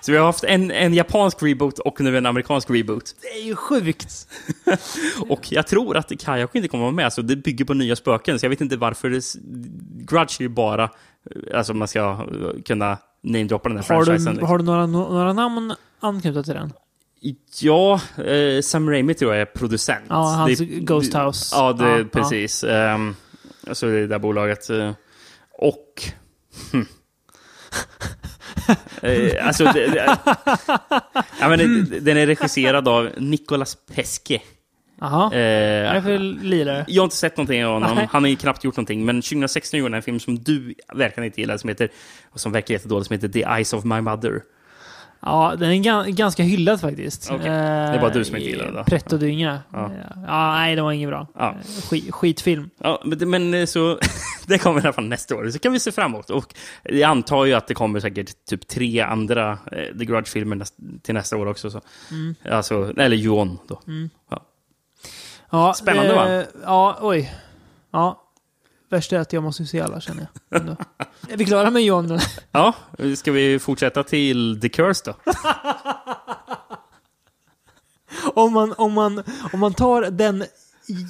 Så vi har haft en, en japansk reboot och nu en amerikansk reboot. Det är ju sjukt! Och jag tror att Kayako inte kommer vara med, så det bygger på nya spöken. Så jag vet inte varför det... Grudge är ju bara... Alltså man ska eh, kunna namedroppa den här Har franchisen. du, liksom. har du några, några namn anknutna till den? Ja, eh, Sam Raimi tror jag är producent. Ja, hans Det- Ghost House. Ja, det, Ja, ja. precis. Um, alltså det där bolaget. eh, och... hm. Eh, alltså, det, det, ja, men det, den är regisserad av Nicolas Pesce. Jaha. Eh, lirare? jag har inte sett någonting av honom. Nej. Han har ju knappt gjort någonting. Men 2016 gjorde han en film som du verkar inte gillar, som heter, och som verkar jättedålig, som heter The Eyes of My Mother. Ja, den är ga- ganska hyllad faktiskt. Okej. Det är bara du som inte gillar den då. Pretto dynga. Ja. Ja. ja, nej, det var inget bra. Ja. Skit, skitfilm. Ja, men, eh, så... det kommer i alla fall nästa år. Så kan vi se fram emot. Och jag antar ju att det kommer säkert typ tre andra eh, The Grudge-filmer näst, till nästa år också. Så. Mm. Alltså, eller Ju-On då. Ja, Spännande, va? eh, Ja, oj. Ja. Värst är att jag måste se alla, känner jag. Ändå. Är vi klara med John? Ja, ska vi fortsätta till The Curse då? om, man, om, man, om man tar den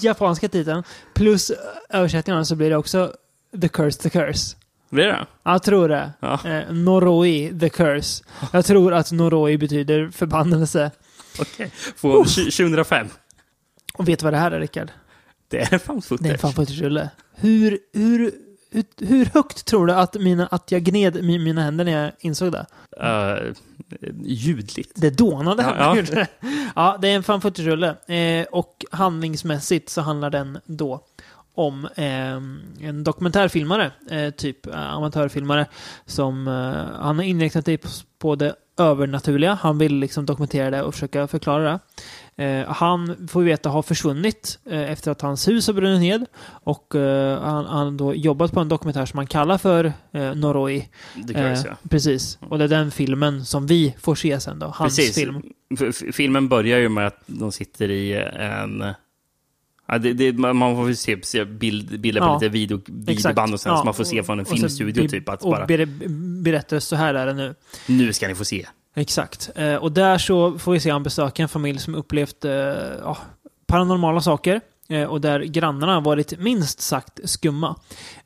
japanska titeln plus översättningen så blir det också The Curse, The Curse. Blir det? Jag tror det. Ja. Eh, Noroi, The Curse. Jag tror att Noroi betyder förbannelse. Okej. På 2005. Och vet du vad det här är, Rickard? Det är fan Det är footage. en fan footage-rulle. Hur, hur, hur, hur högt tror du att, mina, att jag gned mi- mina händer när jag insåg det? Uh, ljudligt. Det dånade Ja, jag ja. det. Ja, det är en fan footage-rulle. Eh, och handlingsmässigt så handlar den då om eh, en dokumentärfilmare, eh, typ eh, amatörfilmare, som eh, han har inriktat sig på, på det övernaturliga. Han vill liksom dokumentera det och försöka förklara det. Eh, han får vi veta har försvunnit eh, efter att hans hus har brunnit ned och eh, han har då jobbat på en dokumentär som han kallar för eh, Noroi. The Curse, Eh, ja. Precis. Och det är den filmen som vi får se sen då. Hans Precis. film. F- filmen börjar ju med att de sitter i en... Ja, det, det, man man får se, se bild, bilder på Ja, lite video, videoband och sen så man får se från en och filmstudio be- typ att och bara ber, berättar så här är det nu. nu ska ni få se. Exakt. Eh, och där så får vi se han besöka en familj som upplevt eh, ja, paranormala saker. Eh, och där grannarna varit minst sagt skumma.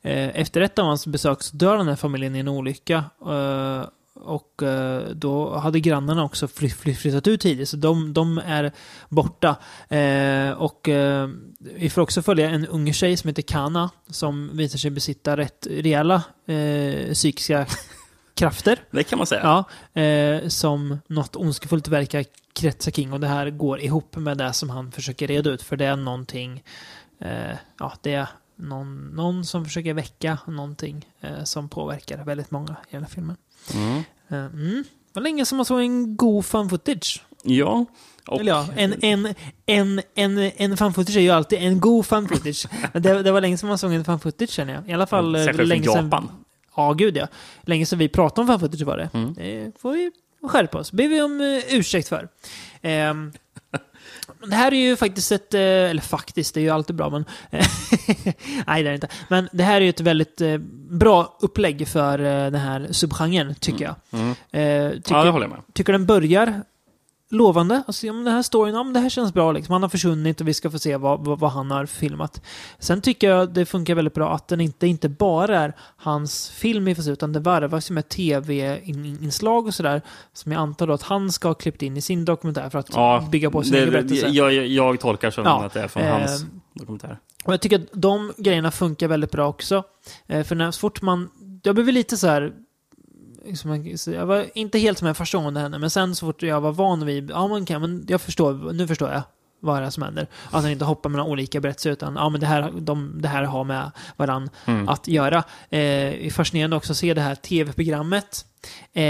Eh, efter ett av hans besök så dör den här familjen i en olycka. Eh, och eh, då hade grannarna också fly, fly, flyttat ut tidigt, så de, de är borta. Eh, och eh, vi får också följa en ung tjej som heter Kana, som visar sig besitta rätt rejäla eh, psykiska krafter. Det kan man säga. Ja, eh, som något ondskefullt verkar kretsa kring och det här går ihop med det som han försöker reda ut för det är någonting, eh, ja det är någon, någon som försöker väcka någonting eh, som påverkar väldigt många i hela filmen. Mm. Eh, mm. Det var länge som man såg en god fan footage. Ja. Och, Eller ja, en, en, en, en, en fan footage är ju alltid en god fan footage. Det, det var länge som man såg en fan footage känner jag. I alla fall eh, Särskilt länge från sedan- Japan. Ja, gud ja. Länge sedan vi pratade om fan footage var det. Mm. Det får vi skärpa oss. ber vi om uh, ursäkt för. Ehm, det här är ju faktiskt ett, eh, eller faktiskt, det är ju alltid bra, men nej det är det inte. Men det här är ju ett väldigt eh, bra upplägg för eh, den här subgenren, tycker jag. Mm. Eh, tycker, Ja, det håller jag med. tycker den börjar lovande. Alltså, men den här storyn, men det här känns bra. Liksom. Han har försvunnit och vi ska få se vad, vad, vad han har filmat. Sen tycker jag det funkar väldigt bra att den inte, inte bara är hans film får se, utan det varvas ju med tv-inslag och sådär. Som jag antar då att han ska ha klippt in i sin dokumentär för att Ja, bygga på sin det, egen berättelse. jag, jag, jag tolkar som Ja, att det är från eh, hans dokumentär. Och jag tycker att de grejerna funkar väldigt bra också. Eh, för när så fort man... Jag blev lite så här... Liksom, jag var inte helt första gången det hände, men sen så fort jag var van vid... Ja, man kan, men jag förstår. Nu förstår jag vad det är som händer. Att han inte hoppar mellan olika berättelser utan ja, men det, här, de, det här har med varann Mm. att göra. Eh, det fascinerande också att se det här tv-programmet eh,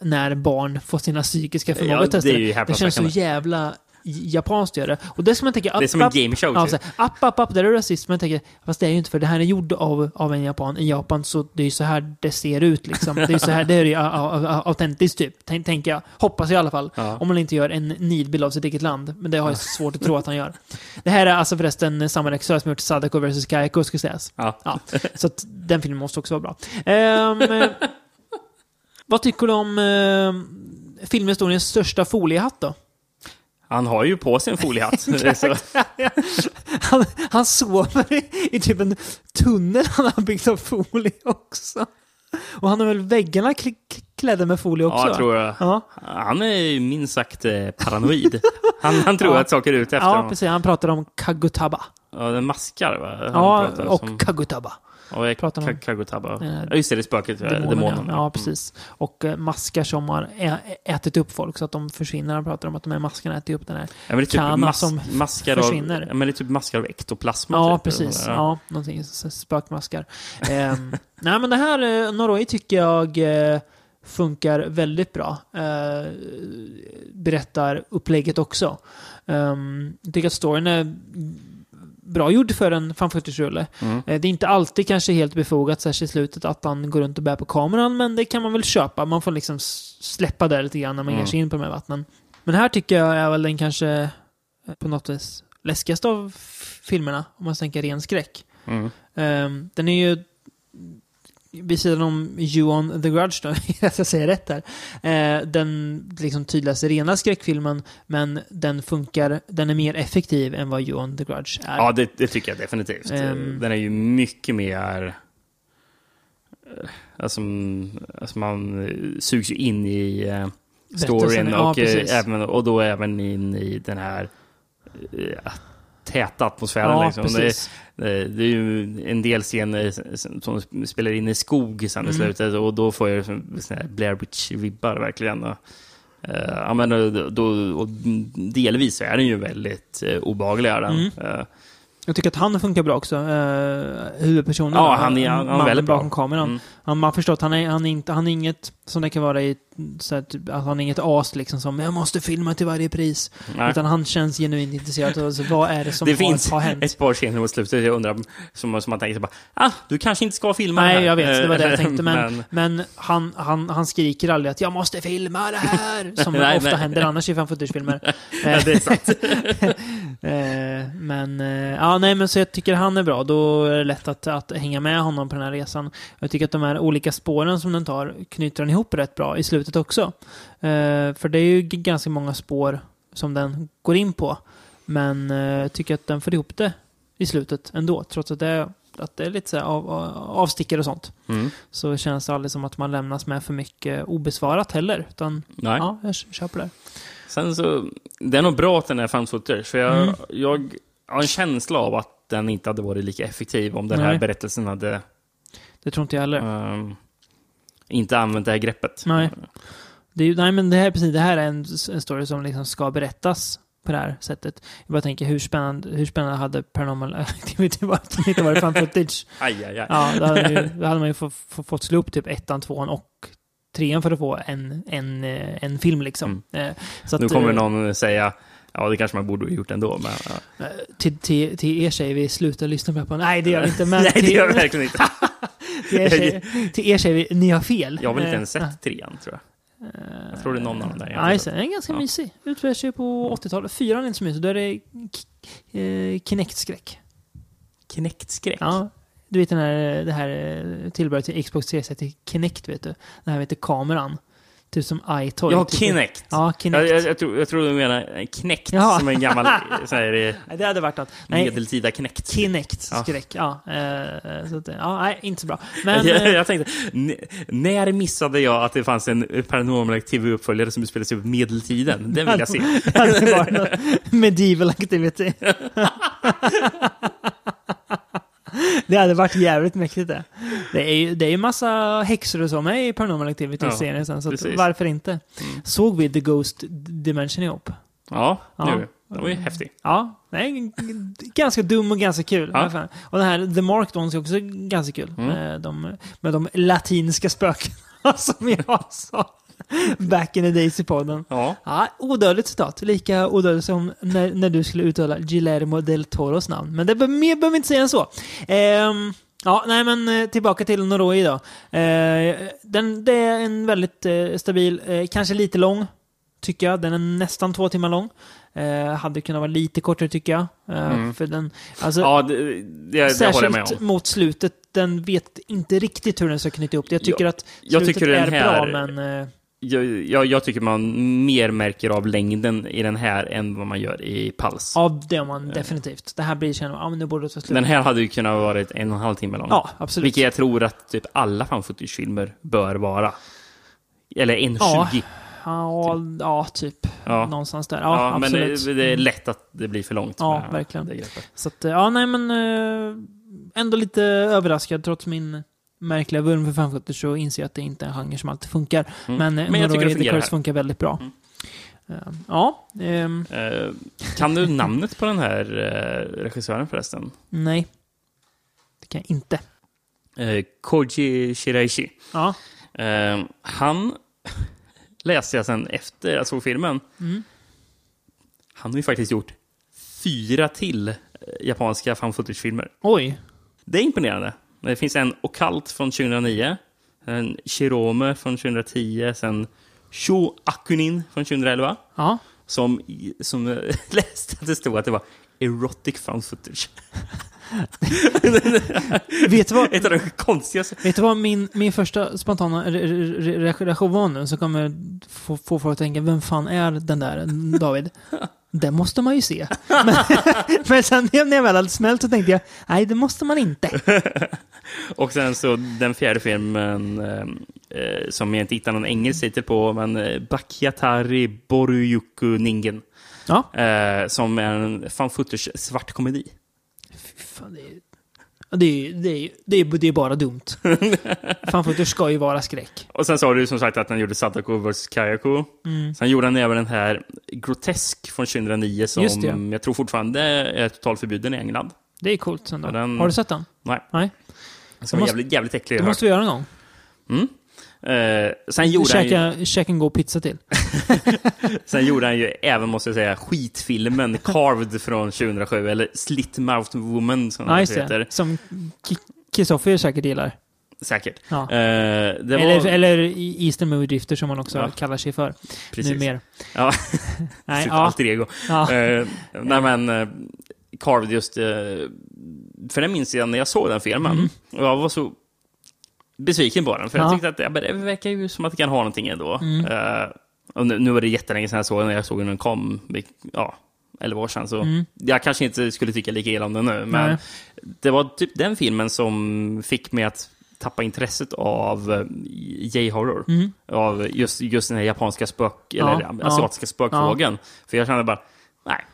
när barn får sina psykiska förmågor Ja, det testade. ju det känns så jävla japanskt att göra. Och det ska man tänka... Det är som en gameshow, Ja, typ. app, app, app, där är du rasist. Men jag tänker, fast det är ju inte för det här är gjort av, av en japan. I Japan så det är ju så här det ser ut liksom. Det är ju så här, det är ju autentiskt typ. Tänk, tänker jag. Hoppas jag i alla fall. Ja. Om man inte gör en nidbild av sitt eget land. Men det har jag svårt att tro att han gör. Det här är alltså förresten samma regissör som gjort Sadako vs. Kaiko, ska sägas. Ja. Ja, så att den filmen måste också vara bra. Ehm, eh, vad tycker du om eh, filmhistoriens största foliehatt då? Han har ju på sig en foliehatt. så, Han, han sover i, i typ en tunnel han har byggt av folie också. Och han har väl väggarna klädda med folie också? ja, jag tror jag. Ja, Han är minst sagt eh, paranoid. Han, han tror Ja. att saker är ute efter ja honom. precis. Han pratar om Kagutaba. Ja, den maskar va? Han Ja, och som- Kagutaba. Jag- pratar om- Ka- Kagutaba. Eh, Ja, just det, det är spöket. ja, Demonen, Demonen. ja. precis. Och eh, maskar som har ätit upp folk så att de försvinner. Han pratar om att de här maskarna äter upp den här. Ja, men det är typ mas- som maskar av, försvinner. ja, men det är typ maskar av ektoplasma. Ja, typ. precis. Ja. Ja, någonting. Spökmaskar. Ehm, nej, men det här, eh, Noroi tycker jag eh, funkar väldigt bra. Eh, berättar upplägget också. Um, jag tycker att storyn är bra gjord för en fan rulle Mm. Eh, Det är inte alltid kanske helt befogat, särskilt i slutet, att han går runt och bär på kameran, men det kan man väl köpa. Man får liksom släppa det lite grann när man ger Mm. sig in på de här vattnen. Men här tycker jag är väl den kanske eh, på något vis läskigaste av filmerna, om man tänker ren skräck. Mm. Ehm, den är ju vid sidan om You-On The Grudge då, att jag säger rätt här. Eh, den liksom tydligaste rena skräckfilmen, men den funkar, den är mer effektiv än vad You-On The Grudge är. Ja, det, det tycker jag definitivt. Ehm. Den är ju mycket mer... eh, Alltså, alltså man eh, sugs ju in i eh, storyn ja, och, även, och då även in i den här eh, täta atmosfären. ja, liksom. det, precis. det, det är ju en del scener som spelar in i skog sen i Mm. slutet och då får jag sån här Blair Witch-vibbar verkligen. Eh, ja, men då, och delvis så är den ju väldigt uh, obehaglig. är. Mm. Eh, Jag tycker att han funkar bra också. Huvudpersonen. Ja, han är- han- är väldigt bra. bakom kameran. Mm. Han, man har förstått, han är, han är inte, han är inget, som det kan vara i, så här, typ, att han är inget as liksom som jag måste filma till varje pris. nej. Utan han känns genuint intresserad alltså, vad är det som det har, finns har hänt. ett par scener mot slutet jag undrar, som, som man tänker bara, ah, du kanske inte ska filma det Nej, här. jag vet. Det var det jag tänkte. Men, men, han, han, han skriker aldrig att jag måste filma det här! Som Nej, ofta nej. händer annars i fan footage-filmer. ja, det är sant. Eh, men, eh, ja, nej, men så jag tycker han är bra. Då är det lätt att, att hänga med honom på den här resan. Jag tycker att de här olika spåren som den tar knyter den ihop rätt bra i slutet också. Eh, för det är ju ganska många spår som den går in på. Men eh, jag tycker att den får ihop det i slutet ändå. Trots att det är, att det är lite så här av, av, avstickare och sånt. Mm. Så känns det aldrig som att man lämnas med för mycket obesvarat heller. Utan, Nej. ja, jag köper det. Sen så, det är nog bra att den är footage, för jag, Mm. jag har en känsla av att den inte hade varit lika effektiv om den här Nej. berättelsen hade Det tror inte jag heller. ehm, inte använt det här greppet. Nej. Det är, nej, men det här, precis, det här är en, en story som liksom ska berättas på det här sättet. Jag bara tänker, hur spännande, hur spännande hade Paranormal Activity varit om det inte varit fan footage? Aj, aj, aj. Ja, då hade, ju, då hade man ju få, få, fått slå upp typ ettan, tvåan och trean för att få en, en, eh, en film liksom. Eh, Så nu att, kommer eh, någon säga, ja det kanske man borde ha gjort ändå, men... Ja. Till, till, till er tjejer, vi slutar lyssna på på Nej, det gör vi inte. Men Nej, det gör jag verkligen inte. till, er tjejer, till er tjejer, vi- ni har fel. Jag har väl inte Eh, ens sett trean, tror jag. Jag tror det är någon av dem där. Nej, den är ganska Ja. mysig. Utspelar sig på 80-talet. Fyran är inte så mysig. Då är det eh, Kinect-skräck. Kinect-skräck. Ja. Du vet den här, det här eh, tillbehöret till Xbox 360, Kinect vet du. Den här heter kameran. Typ som iToy. Ja, typ. Kinect. Ja, Kinect. jag, jag, tror, jag tror du menar Kinect, Jaha. som en gammal så här, eh, det hade varit något. Nej, medeltida Kinect. Kinect-skräck. Ja. eh, så att, det- ja, nej, inte så bra. Men... jag, eh, jag tänkte, när missade jag att det fanns en Paranormal Activity-uppföljare som utspelar sig på medeltiden? Den vill jag se. Det hade varit medieval activity. det hade varit jävligt mäktigt det. Det är ju det är ju massa häxor och så med i Paranormal Activity-serien sen, så att varför inte? Mm. Såg vi The Ghost Dimension ihop? Ja, Ja. nu. Den var ju häftig. Ja, nej, ganska dum och ganska kul. Ja. Och den här The Mark Dons är också ganska kul. Mm. Med, de, med de latinska spökena som jag sa back in the days i podden. Ja. Ja, odödligt citat. Lika odödligt som när, när du skulle uttala Guillermo del Toros namn. Men det be- mer behöver vi inte säga än så. Ehm, ja, nej men eh, tillbaka till Noroi då. Eh, den, det är en väldigt eh, stabil, eh, kanske lite lång, tycker jag. Den är nästan två timmar lång. Eh, hade kunnat vara lite kortare tycker jag. Eh, Mm. För den, alltså, Ja, det, det, det jag särskilt mot slutet, den vet inte riktigt hur den ska knyta ihop det. Jag tycker Ja, att jag slutet tycker den är här- bra, men... Eh, Jag, jag, jag tycker man mer märker av längden i den här än vad man gör i Pals. Ja, det har man definitivt. Det här blir känner ja men nu borde det ta slut. Den här hade ju kunnat varit en och en halv timme lång. Ja, absolut. Vilket jag tror att typ alla fan footage-filmer bör vara. Eller 1.20. Ja, Ja, Ja, ja, typ. Ja. Någonstans där. Ja, men absolut. det, det är lätt att det blir för långt. Ja, verkligen. Så att, ja, nej men eh, ändå lite överraskad trots min märkliga vurm för fanfootage så inser jag att det inte är en genre som alltid funkar. Mm. Men, eh, Men jag tycker det fungerar Curse funkar väldigt bra. Mm. Eh, ja, ehm, Eh, kan du namnet på den här eh, regissören förresten? nej. Det kan jag inte. Koji Shiraishi. Ja. Han läste jag sen efter jag såg filmen. Mm. Han har ju faktiskt gjort fyra till japanska fan footage-filmer. Oj. Det är imponerande. Det finns en Occult från 2009, en Shirome från 2010, sen Sho Akunin från 2011, Ja. som, som läste att det stod att det var erotic found footage. vet, du vad, Ett av de konstigaste. vet du vad min, min första spontana re- re- re- reaktion var nu? Så kommer få, få folk att tänka, vem fan är den där David? Det måste man ju se. Men, men sen när jag väl hade smält så tänkte jag, nej det måste man inte. Och sen så den fjärde filmen eh, eh, som jag inte hittar någon engelsk titel på, men eh, Bakiatari Boruyuku Ningen. Ja. Eh, som är en fan footage svart komedi. Fy fan, det är, det är, det är, det är, det är bara dumt. Fanfootage ska ju vara skräck. Och sen har du som sagt att han gjorde Sadako vs Kayako. Mm. Sen gjorde han även den här Grotesk från 2009 som jag tror fortfarande är totalförbjuden i England. Det är coolt ändå. Den- Har du sett den? Nej. Nej. Som måste- är jävligt, jävligt äcklig. Det måste vi göra någon gång. Mm. Eh, sen, gjorde han ju, Käka, käka en god pizza till. sen gjorde han ju även, måste jag säga, skitfilmen Carved från 2007, eller Slit Mouth Woman som den just heter. Som Kristoffer säkert gillar. Säkert. Ja. Eh, var... Eller, eller Eastern Movie Drifter som man också Ja. kallar sig för. precis. Numera. Ja, Nej, ja. alter ego. ja. Eh, nej men, uh, Carved just... eh, för det minns jag när jag såg den filmen. Mm. Och jag var så besviken på den. För Ja. jag tyckte att ja, det verkar ju som att det kan ha någonting ändå. Mm. Eh, och nu, nu var det jättelänge sedan jag såg den. När jag såg den kom. Ja, 11 år sedan. Så Mm. jag kanske inte skulle tycka lika illa om den nu. Men Nej. det var typ den filmen som fick mig att tappa intresset av uh, J-horror. Mm. Av just, just den här japanska spök, eller Ja, asiatiska spökvågen. För jag kände bara, nej,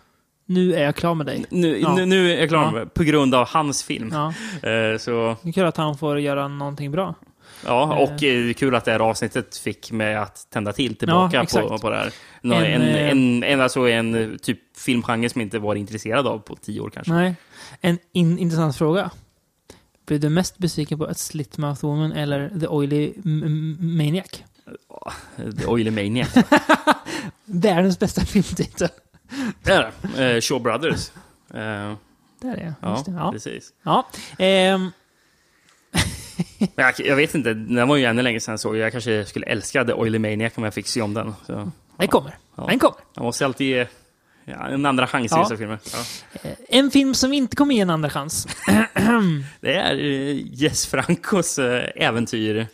Nu är jag klar med dig. nu, Ja. nu, nu är jag klar Ja. med på grund av hans film. Ja. Eh, så, Det är kul att han får göra någonting bra. ja, Eh. och eh, kul att det här avsnittet fick mig att tända till tillbaka Ja, på, på det här. En, En, eh, en, en, alltså en typ filmgenre som jag inte var intresserad av på tio år kanske. Nej. En in, intressant fråga. Blir du mest besviken på ett Slitmouth Woman eller The Oily Maniac? The Oily Maniac. Världens bästa filmtitel. Det är det. Eh, Shaw Brothers. Eh, Där är jag. ja, det. Ja. precis. ja. Ehm, jag, jag vet inte, den var ju ännu länge sedan jag såg. Jag kanske skulle älska The Oily Maniac om jag fick se om den. Så, den kommer. Ja. Den kommer. jag måste alltid ge ja, en andra chans i Ja. vissa filmer. Ja. Eh, En film som inte kommer ge en andra chans. Det är eh, Jess Francos eh, äventyr.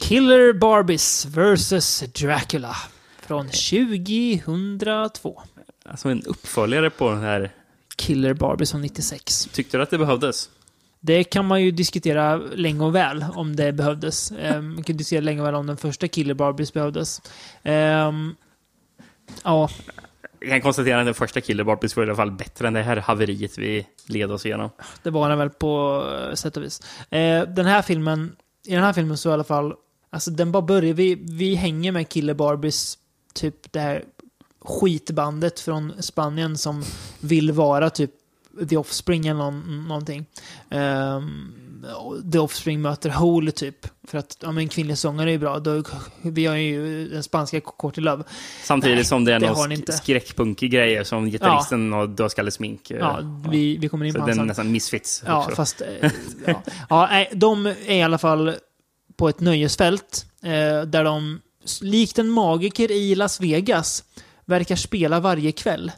Killer Barbies vs. Dracula. Från 2002. Alltså en uppföljare på den här. Killer Barbies från 96. Tyckte du att det behövdes? Det kan man ju diskutera länge och väl om det behövdes. Um, man kan diskutera länge och väl om den första Killer Barbies behövdes. Ehm, ja, Jag kan konstatera att den första Killer Barbies var i alla fall bättre än det här haveriet vi led oss igenom. det var den väl på eh, sätt och vis. Eh, den här filmen, i den här filmen så i alla fall, alltså den bara börjar, vi, vi hänger med Killer Barbies, typ det här skitbandet från Spanien som vill vara typ The Offspring eller någon, någonting. Och The Offspring möter Hole typ. För att ja, men en kvinnlig sångare är ju bra. Då, vi har ju den spanska Courtney Love. Samtidigt Nej, som det är någon sk- skräckpunkig grejer som gitarristen har dödskallesmink. eh, Ja, vi, vi kommer in Så på den är hans nästan misfits. Ja, också. fast... Eh, ja. ja, de är i alla fall på ett nöjesfält eh, där de, likt en magiker i Las Vegas, verkar spela varje kväll.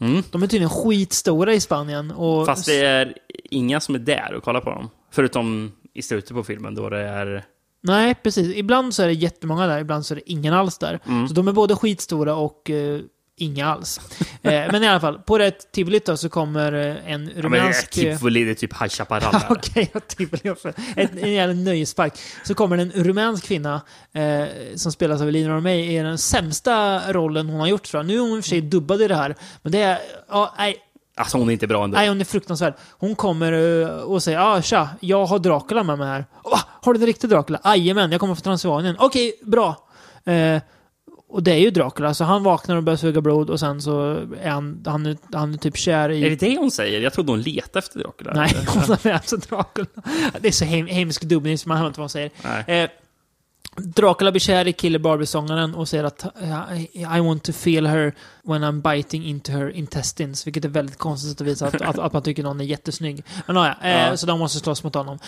Mm. De är tydligen skitstora i Spanien. Och Fast det är inga som är där och kollar på dem. Förutom i slutet på filmen då det är... Nej, precis. Ibland så är det jättemånga där, ibland så är det ingen alls där. Mm. Så de är både skitstora och eh, inga alls. Eh, men i alla fall, på det tivolit då så kommer eh, en Ja, men rumänsk... tivoli, det är typ High Chaparral. Okej, jag tivoli också. En jävla nöjespark. Så kommer en rumänsk kvinna eh, som spelas av Elina Romay i den sämsta rollen hon har gjort tror jag. Nu är hon i och för sig dubbad i det här. Men det är... Ja, nej, Alltså hon är inte bra ändå. nej, hon är fruktansvärd. Hon kommer eh, och säger ah, tja, jag har Dracula med mig här. Va? Har du det riktigt Dracula? Jajamän, jag kommer från Transylvanien. Okej, bra. Eh, och det är ju Dracula, så han vaknar och börjar suga blod och sen så är han, han, är, han är typ kär i... Är det det hon säger? Jag trodde hon letade efter Dracula. Nej, hon är alltså Dracula. Det är så hem, hemsk dubbning så man hör inte vad hon säger. Eh, Dracula blir kär i Killer Barbie-sångaren och säger att eh, I, want to feel her when I'm biting into her intestines. Vilket är väldigt konstigt att visa att, att, att man tycker någon är jättesnygg. Men ja, eh, Ja. så de måste slåss mot honom.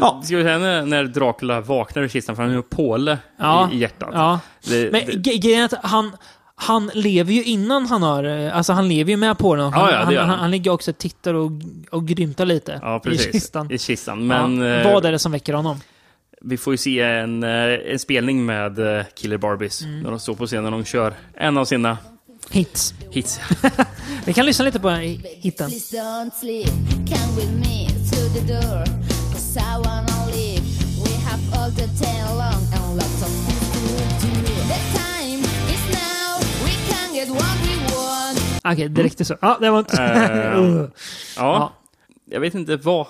Ja. Ska vi säga när, när Dracula vaknar ur kistan för han har ju påle Ja. i, i hjärtat. Ja. Det, Men grejen är att han, han lever ju innan han har... eh, Alltså han lever ju med på den. Han, Ja, ja, det han, han. han, han ligger också och tittar och, och grymtar lite ja, i precis. kistan. I kistan. Men ja. eh, Vad är det som väcker honom? vi får ju se en, eh, en spelning med Killer Barbies. Mm. När de står på scenen och de kör en av sina Hits. hits. Vi kan lyssna lite på hitten. Please don't sleep. Come with me through the door. Cause I wanna live. We have all the day long and lots of things to do. The time is now. We can get what we want. Okej, det räckte så. Ja, det var inte... Eh, Uh. Ja, Ja. jag vet inte vad,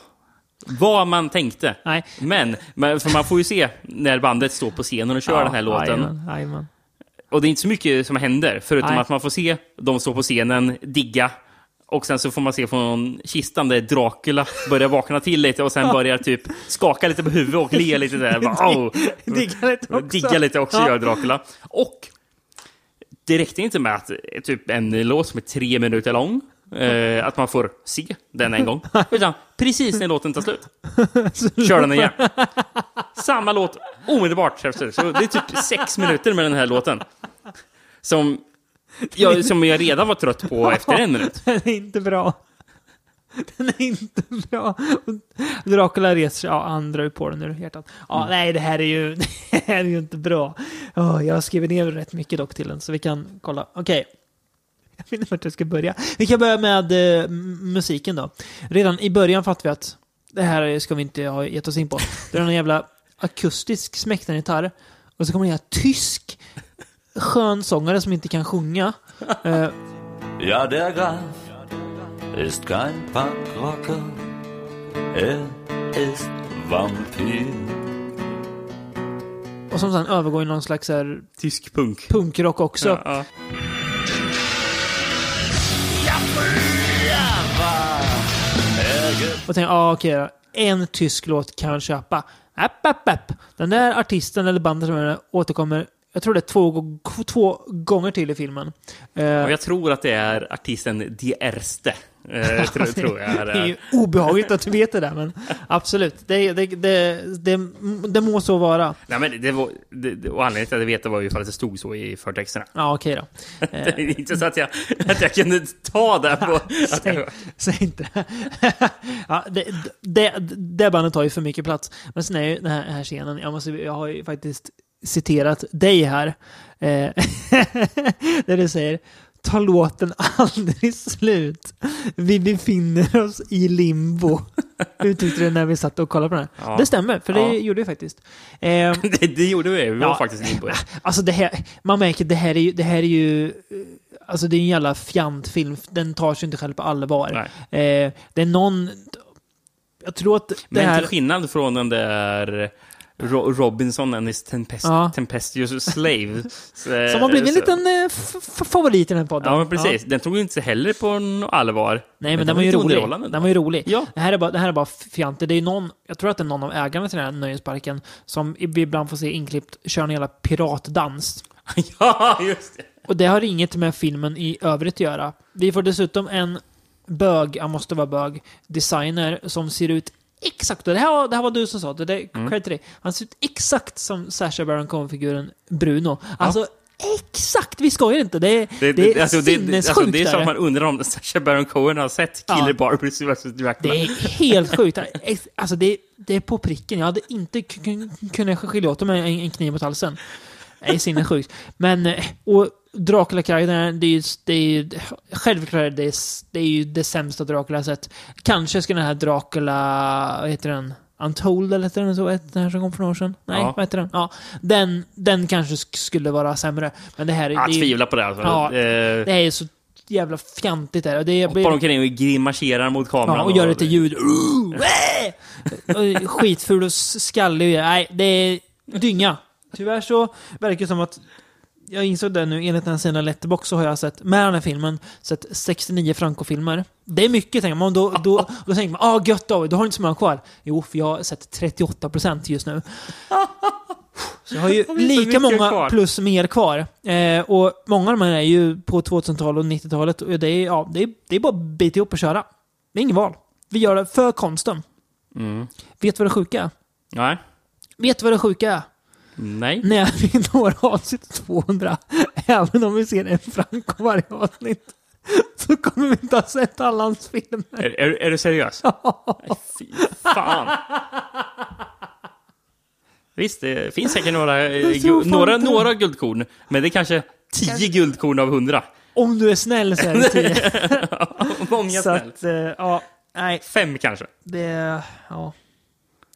vad man tänkte. Nej. Men, men för man får ju se när bandet står på scenen och kör den här låten. Jajamän, jajamän. Och det är inte så mycket som händer, förutom Nej. att man får se de stå på scenen, digga. Och sen så får man se från kistan där Dracula börjar vakna till lite och sen börjar typ skaka lite på huvudet och le lite där. Bara, oh. Digga lite också. Digga lite också gör Dracula. Och det räckte inte med att typ en låt som är tre minuter lång, eh, att man får se den en gång. Utan precis när låten tar slut, kör den igen. Samma låt omedelbart efter. Så det är typ sex minuter med den här låten. Som jag, som jag redan var trött på efter en minut. Den är inte bra. Den är inte bra. Dracula reser. Ja, han drar ju på den ur hjärtat. Ja, Mm. nej, det här är ju, det här är ju inte bra. Oh, jag har skrivit ner rätt mycket dock till den, så vi kan kolla. Okej. Jag vet inte vart jag ska börja. Vi kan börja med eh, musiken då. Redan i början fattar vi att det här ska vi inte ha gett oss in på. Det är någon jävla akustisk smäkten gitarr. Och så kommer det en tysk skön sångare som inte kan sjunga. Eh, Ja, der Graf ist kein Punkrocker, er ist Vampir. och som sen övergår i någon slags här, Tysk punk. punkrock också. Ja, ja. Och tänker, ah, okej då. En tysk låt kan jag köpa. App, app, app. Den där artisten eller bandet som är där återkommer, jag tror det är två, två gånger till i filmen. Eh, Och jag tror att det är artisten Die Erste. Eh, tror, tror jag är det är det. obehagligt att du vet det där, men absolut. Det, det, det, det, det må så vara. Nej, men det var, det, och anledningen till att jag vet det var ju för att det stod så i förtexterna. Ja, okej då. Det är inte så att jag, att jag kunde ta det på... Säg, jag, säg inte det. ja, det, det. Det bandet tar ju för mycket plats. Men sen är ju den här, här scenen, jag, måste, jag har ju faktiskt citerat dig här. Eh, där du säger Ta låten aldrig slut. Vi befinner oss i limbo. Uttryckte det när vi satt och kollade på den här. Ja. Det stämmer, för det Ja. gjorde vi faktiskt. Eh, det, det gjorde vi. Vi var Ja. faktiskt på det. Alltså det här, man märker det här är ju, det här är ju, eh, alltså det är en jävla fjantfilm. Den tar sig inte själv på allvar. Eh, det är någon, jag tror att det Men här, till skillnad från den där Ro- Robinson and his tempest Ja. tempestuous slave. Så, Som har blivit en liten eh, favorit i den här podden. Ja, men precis. Den tog inte heller på allvar. Nej, men den var ju rolig. Den var ju rolig. Ja. Det här är bara, det här är bara fjantigt. Det är någon, jag tror att det är någon av ägarna till den här nöjesparken som vi ibland får se inklippt köra en jävla piratdans. ja, just det. Och det har inget med filmen i övrigt att göra. Vi får dessutom en bög, han måste vara bög, designer som ser ut exakt, och det här, var- det här var du som sa det, det Mm. till dig. Han ser ut exakt som Sacha Baron Cohen-figuren Bruno. Alltså, exakt! Vi skojar inte. Det är, det, Det, är alltså, det, det, sinnessjukt. alltså, det är det. att man undrar om Sacha Baron Cohen har sett Ja. Killer Barbers vs. Dracula. Det är helt sjukt. Alltså det, det är på pricken. Jag hade inte kunnat skilja åt dem en, en kniv mot halsen. Det är sinnessjukt. Men, eh, och Dracula-karaktären, det är ju, det är ju självklart är det, det är ju det sämsta Dracula jag sett. Kanske ska den här Dracula, vad heter den? Untold eller heter den så? Den här som kom för några år sedan? Nej, Ja. vad heter den? Ja, den, den kanske sk- skulle vara sämre. Men det här är... Jag det är- tvivlar på det. Alltså. Ja, Det är så jävla fjantigt där. Det Hoppar omkring och grimaserar mot kameran. Ja, och gör lite ljud. Skitful och skallig. Nej, det är dynga. Tyvärr så verkar det som att jag insåg det nu, enligt den sina Letterbox så har jag sett, med den här filmen, sett 69 Franco-filmer. Det är mycket, tänker man. Då, då, då tänker man, ah gött David, du har inte så många kvar. Jo, för jag har sett 38% just nu. Så jag har ju lika många kvar? plus mer kvar. Eh, och många av de här är ju på 2000-talet och 90-talet. Och det är, ja, det, är, det är bara att bita ihop och köra. Det är inget val. Vi gör det för konsten. Mm. Vet du vad det sjuka är? Nej. Vet du vad det sjuka är? Nej. När vi når avsnitt 200, även om vi ser en Franco varje avsnitt, så kommer vi inte ha sett alla hans filmer. Är, är, är du seriös? Nej, fy fan. Visst, det finns säkert några, eh, gu- några, inte några guldkorn. Men det är kanske tio guldkorn av hundra. Om du är snäll så är det tio. Många Så snällt. att, eh, ja, nej, Fem kanske. det, ja.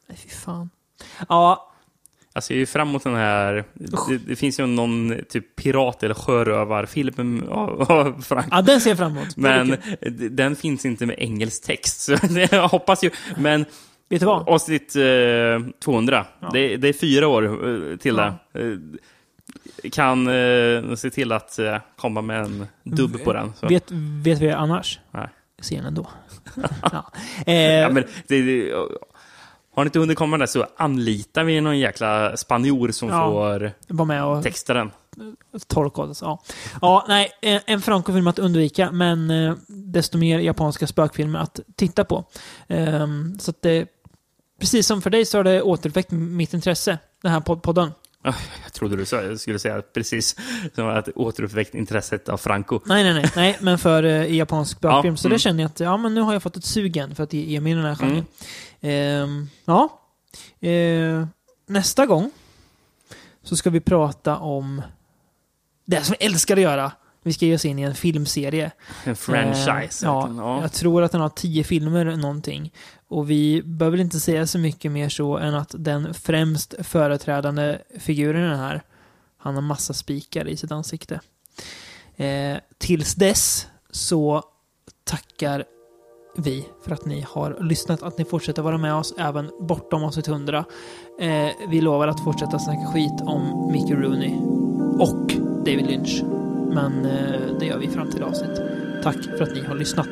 Nej, fy fan. Ja, Jag ser ju fram emot den här... Det, det finns ju någon typ pirat eller sjörövarfilm av, av Frank. ja, den ser jag fram emot. Men den finns inte med engelsk text. Så jag hoppas ju. Men Vet du vad? avsnitt eh, 200, Ja. det, det är fyra år eh, till Ja. det. Eh, kan eh, se till att eh, komma med en dubb på den. Så. Vet, vet vi annars? Nej. Jag ser den ändå. ja. Eh, Ja, men det, det, har ni inte hunnit komma där så anlitar vi någon jäkla spanjor som Ja. får var med och texta den. tolkades. Ja. ja, nej, en Franco-film att undvika, men eh, desto mer japanska spökfilmer att titta på. Ehm, så att det, precis som för dig så har det återuppväckt mitt intresse, den här pod- podden. Ah, Jag trodde du sa, jag skulle säga precis som att återuppväckt intresset av Franco. Nej, nej, nej, nej men för eh, japansk spökfilm. Ja, Så mm. det känner jag att, ja men nu har jag fått ett sugen för att ge mig den här genren. Mm. Ehm, ja. Eh, nästa gång så ska vi prata om det som vi älskar att göra. Vi ska ge oss in i en filmserie. En franchise. Eh, ja, ja. jag tror att den har tio filmer någonting. Och vi behöver inte säga så mycket mer så än att den främst företrädande figuren i den här, han har massa spikar i sitt ansikte. Eh, tills dess så tackar vi för att ni har lyssnat, att ni fortsätter vara med oss även bortom oss 100. Eh, vi lovar att fortsätta snacka skit om Mickey Rooney och David Lynch. Men eh, det gör vi fram till avsnitt. Tack för att ni har lyssnat.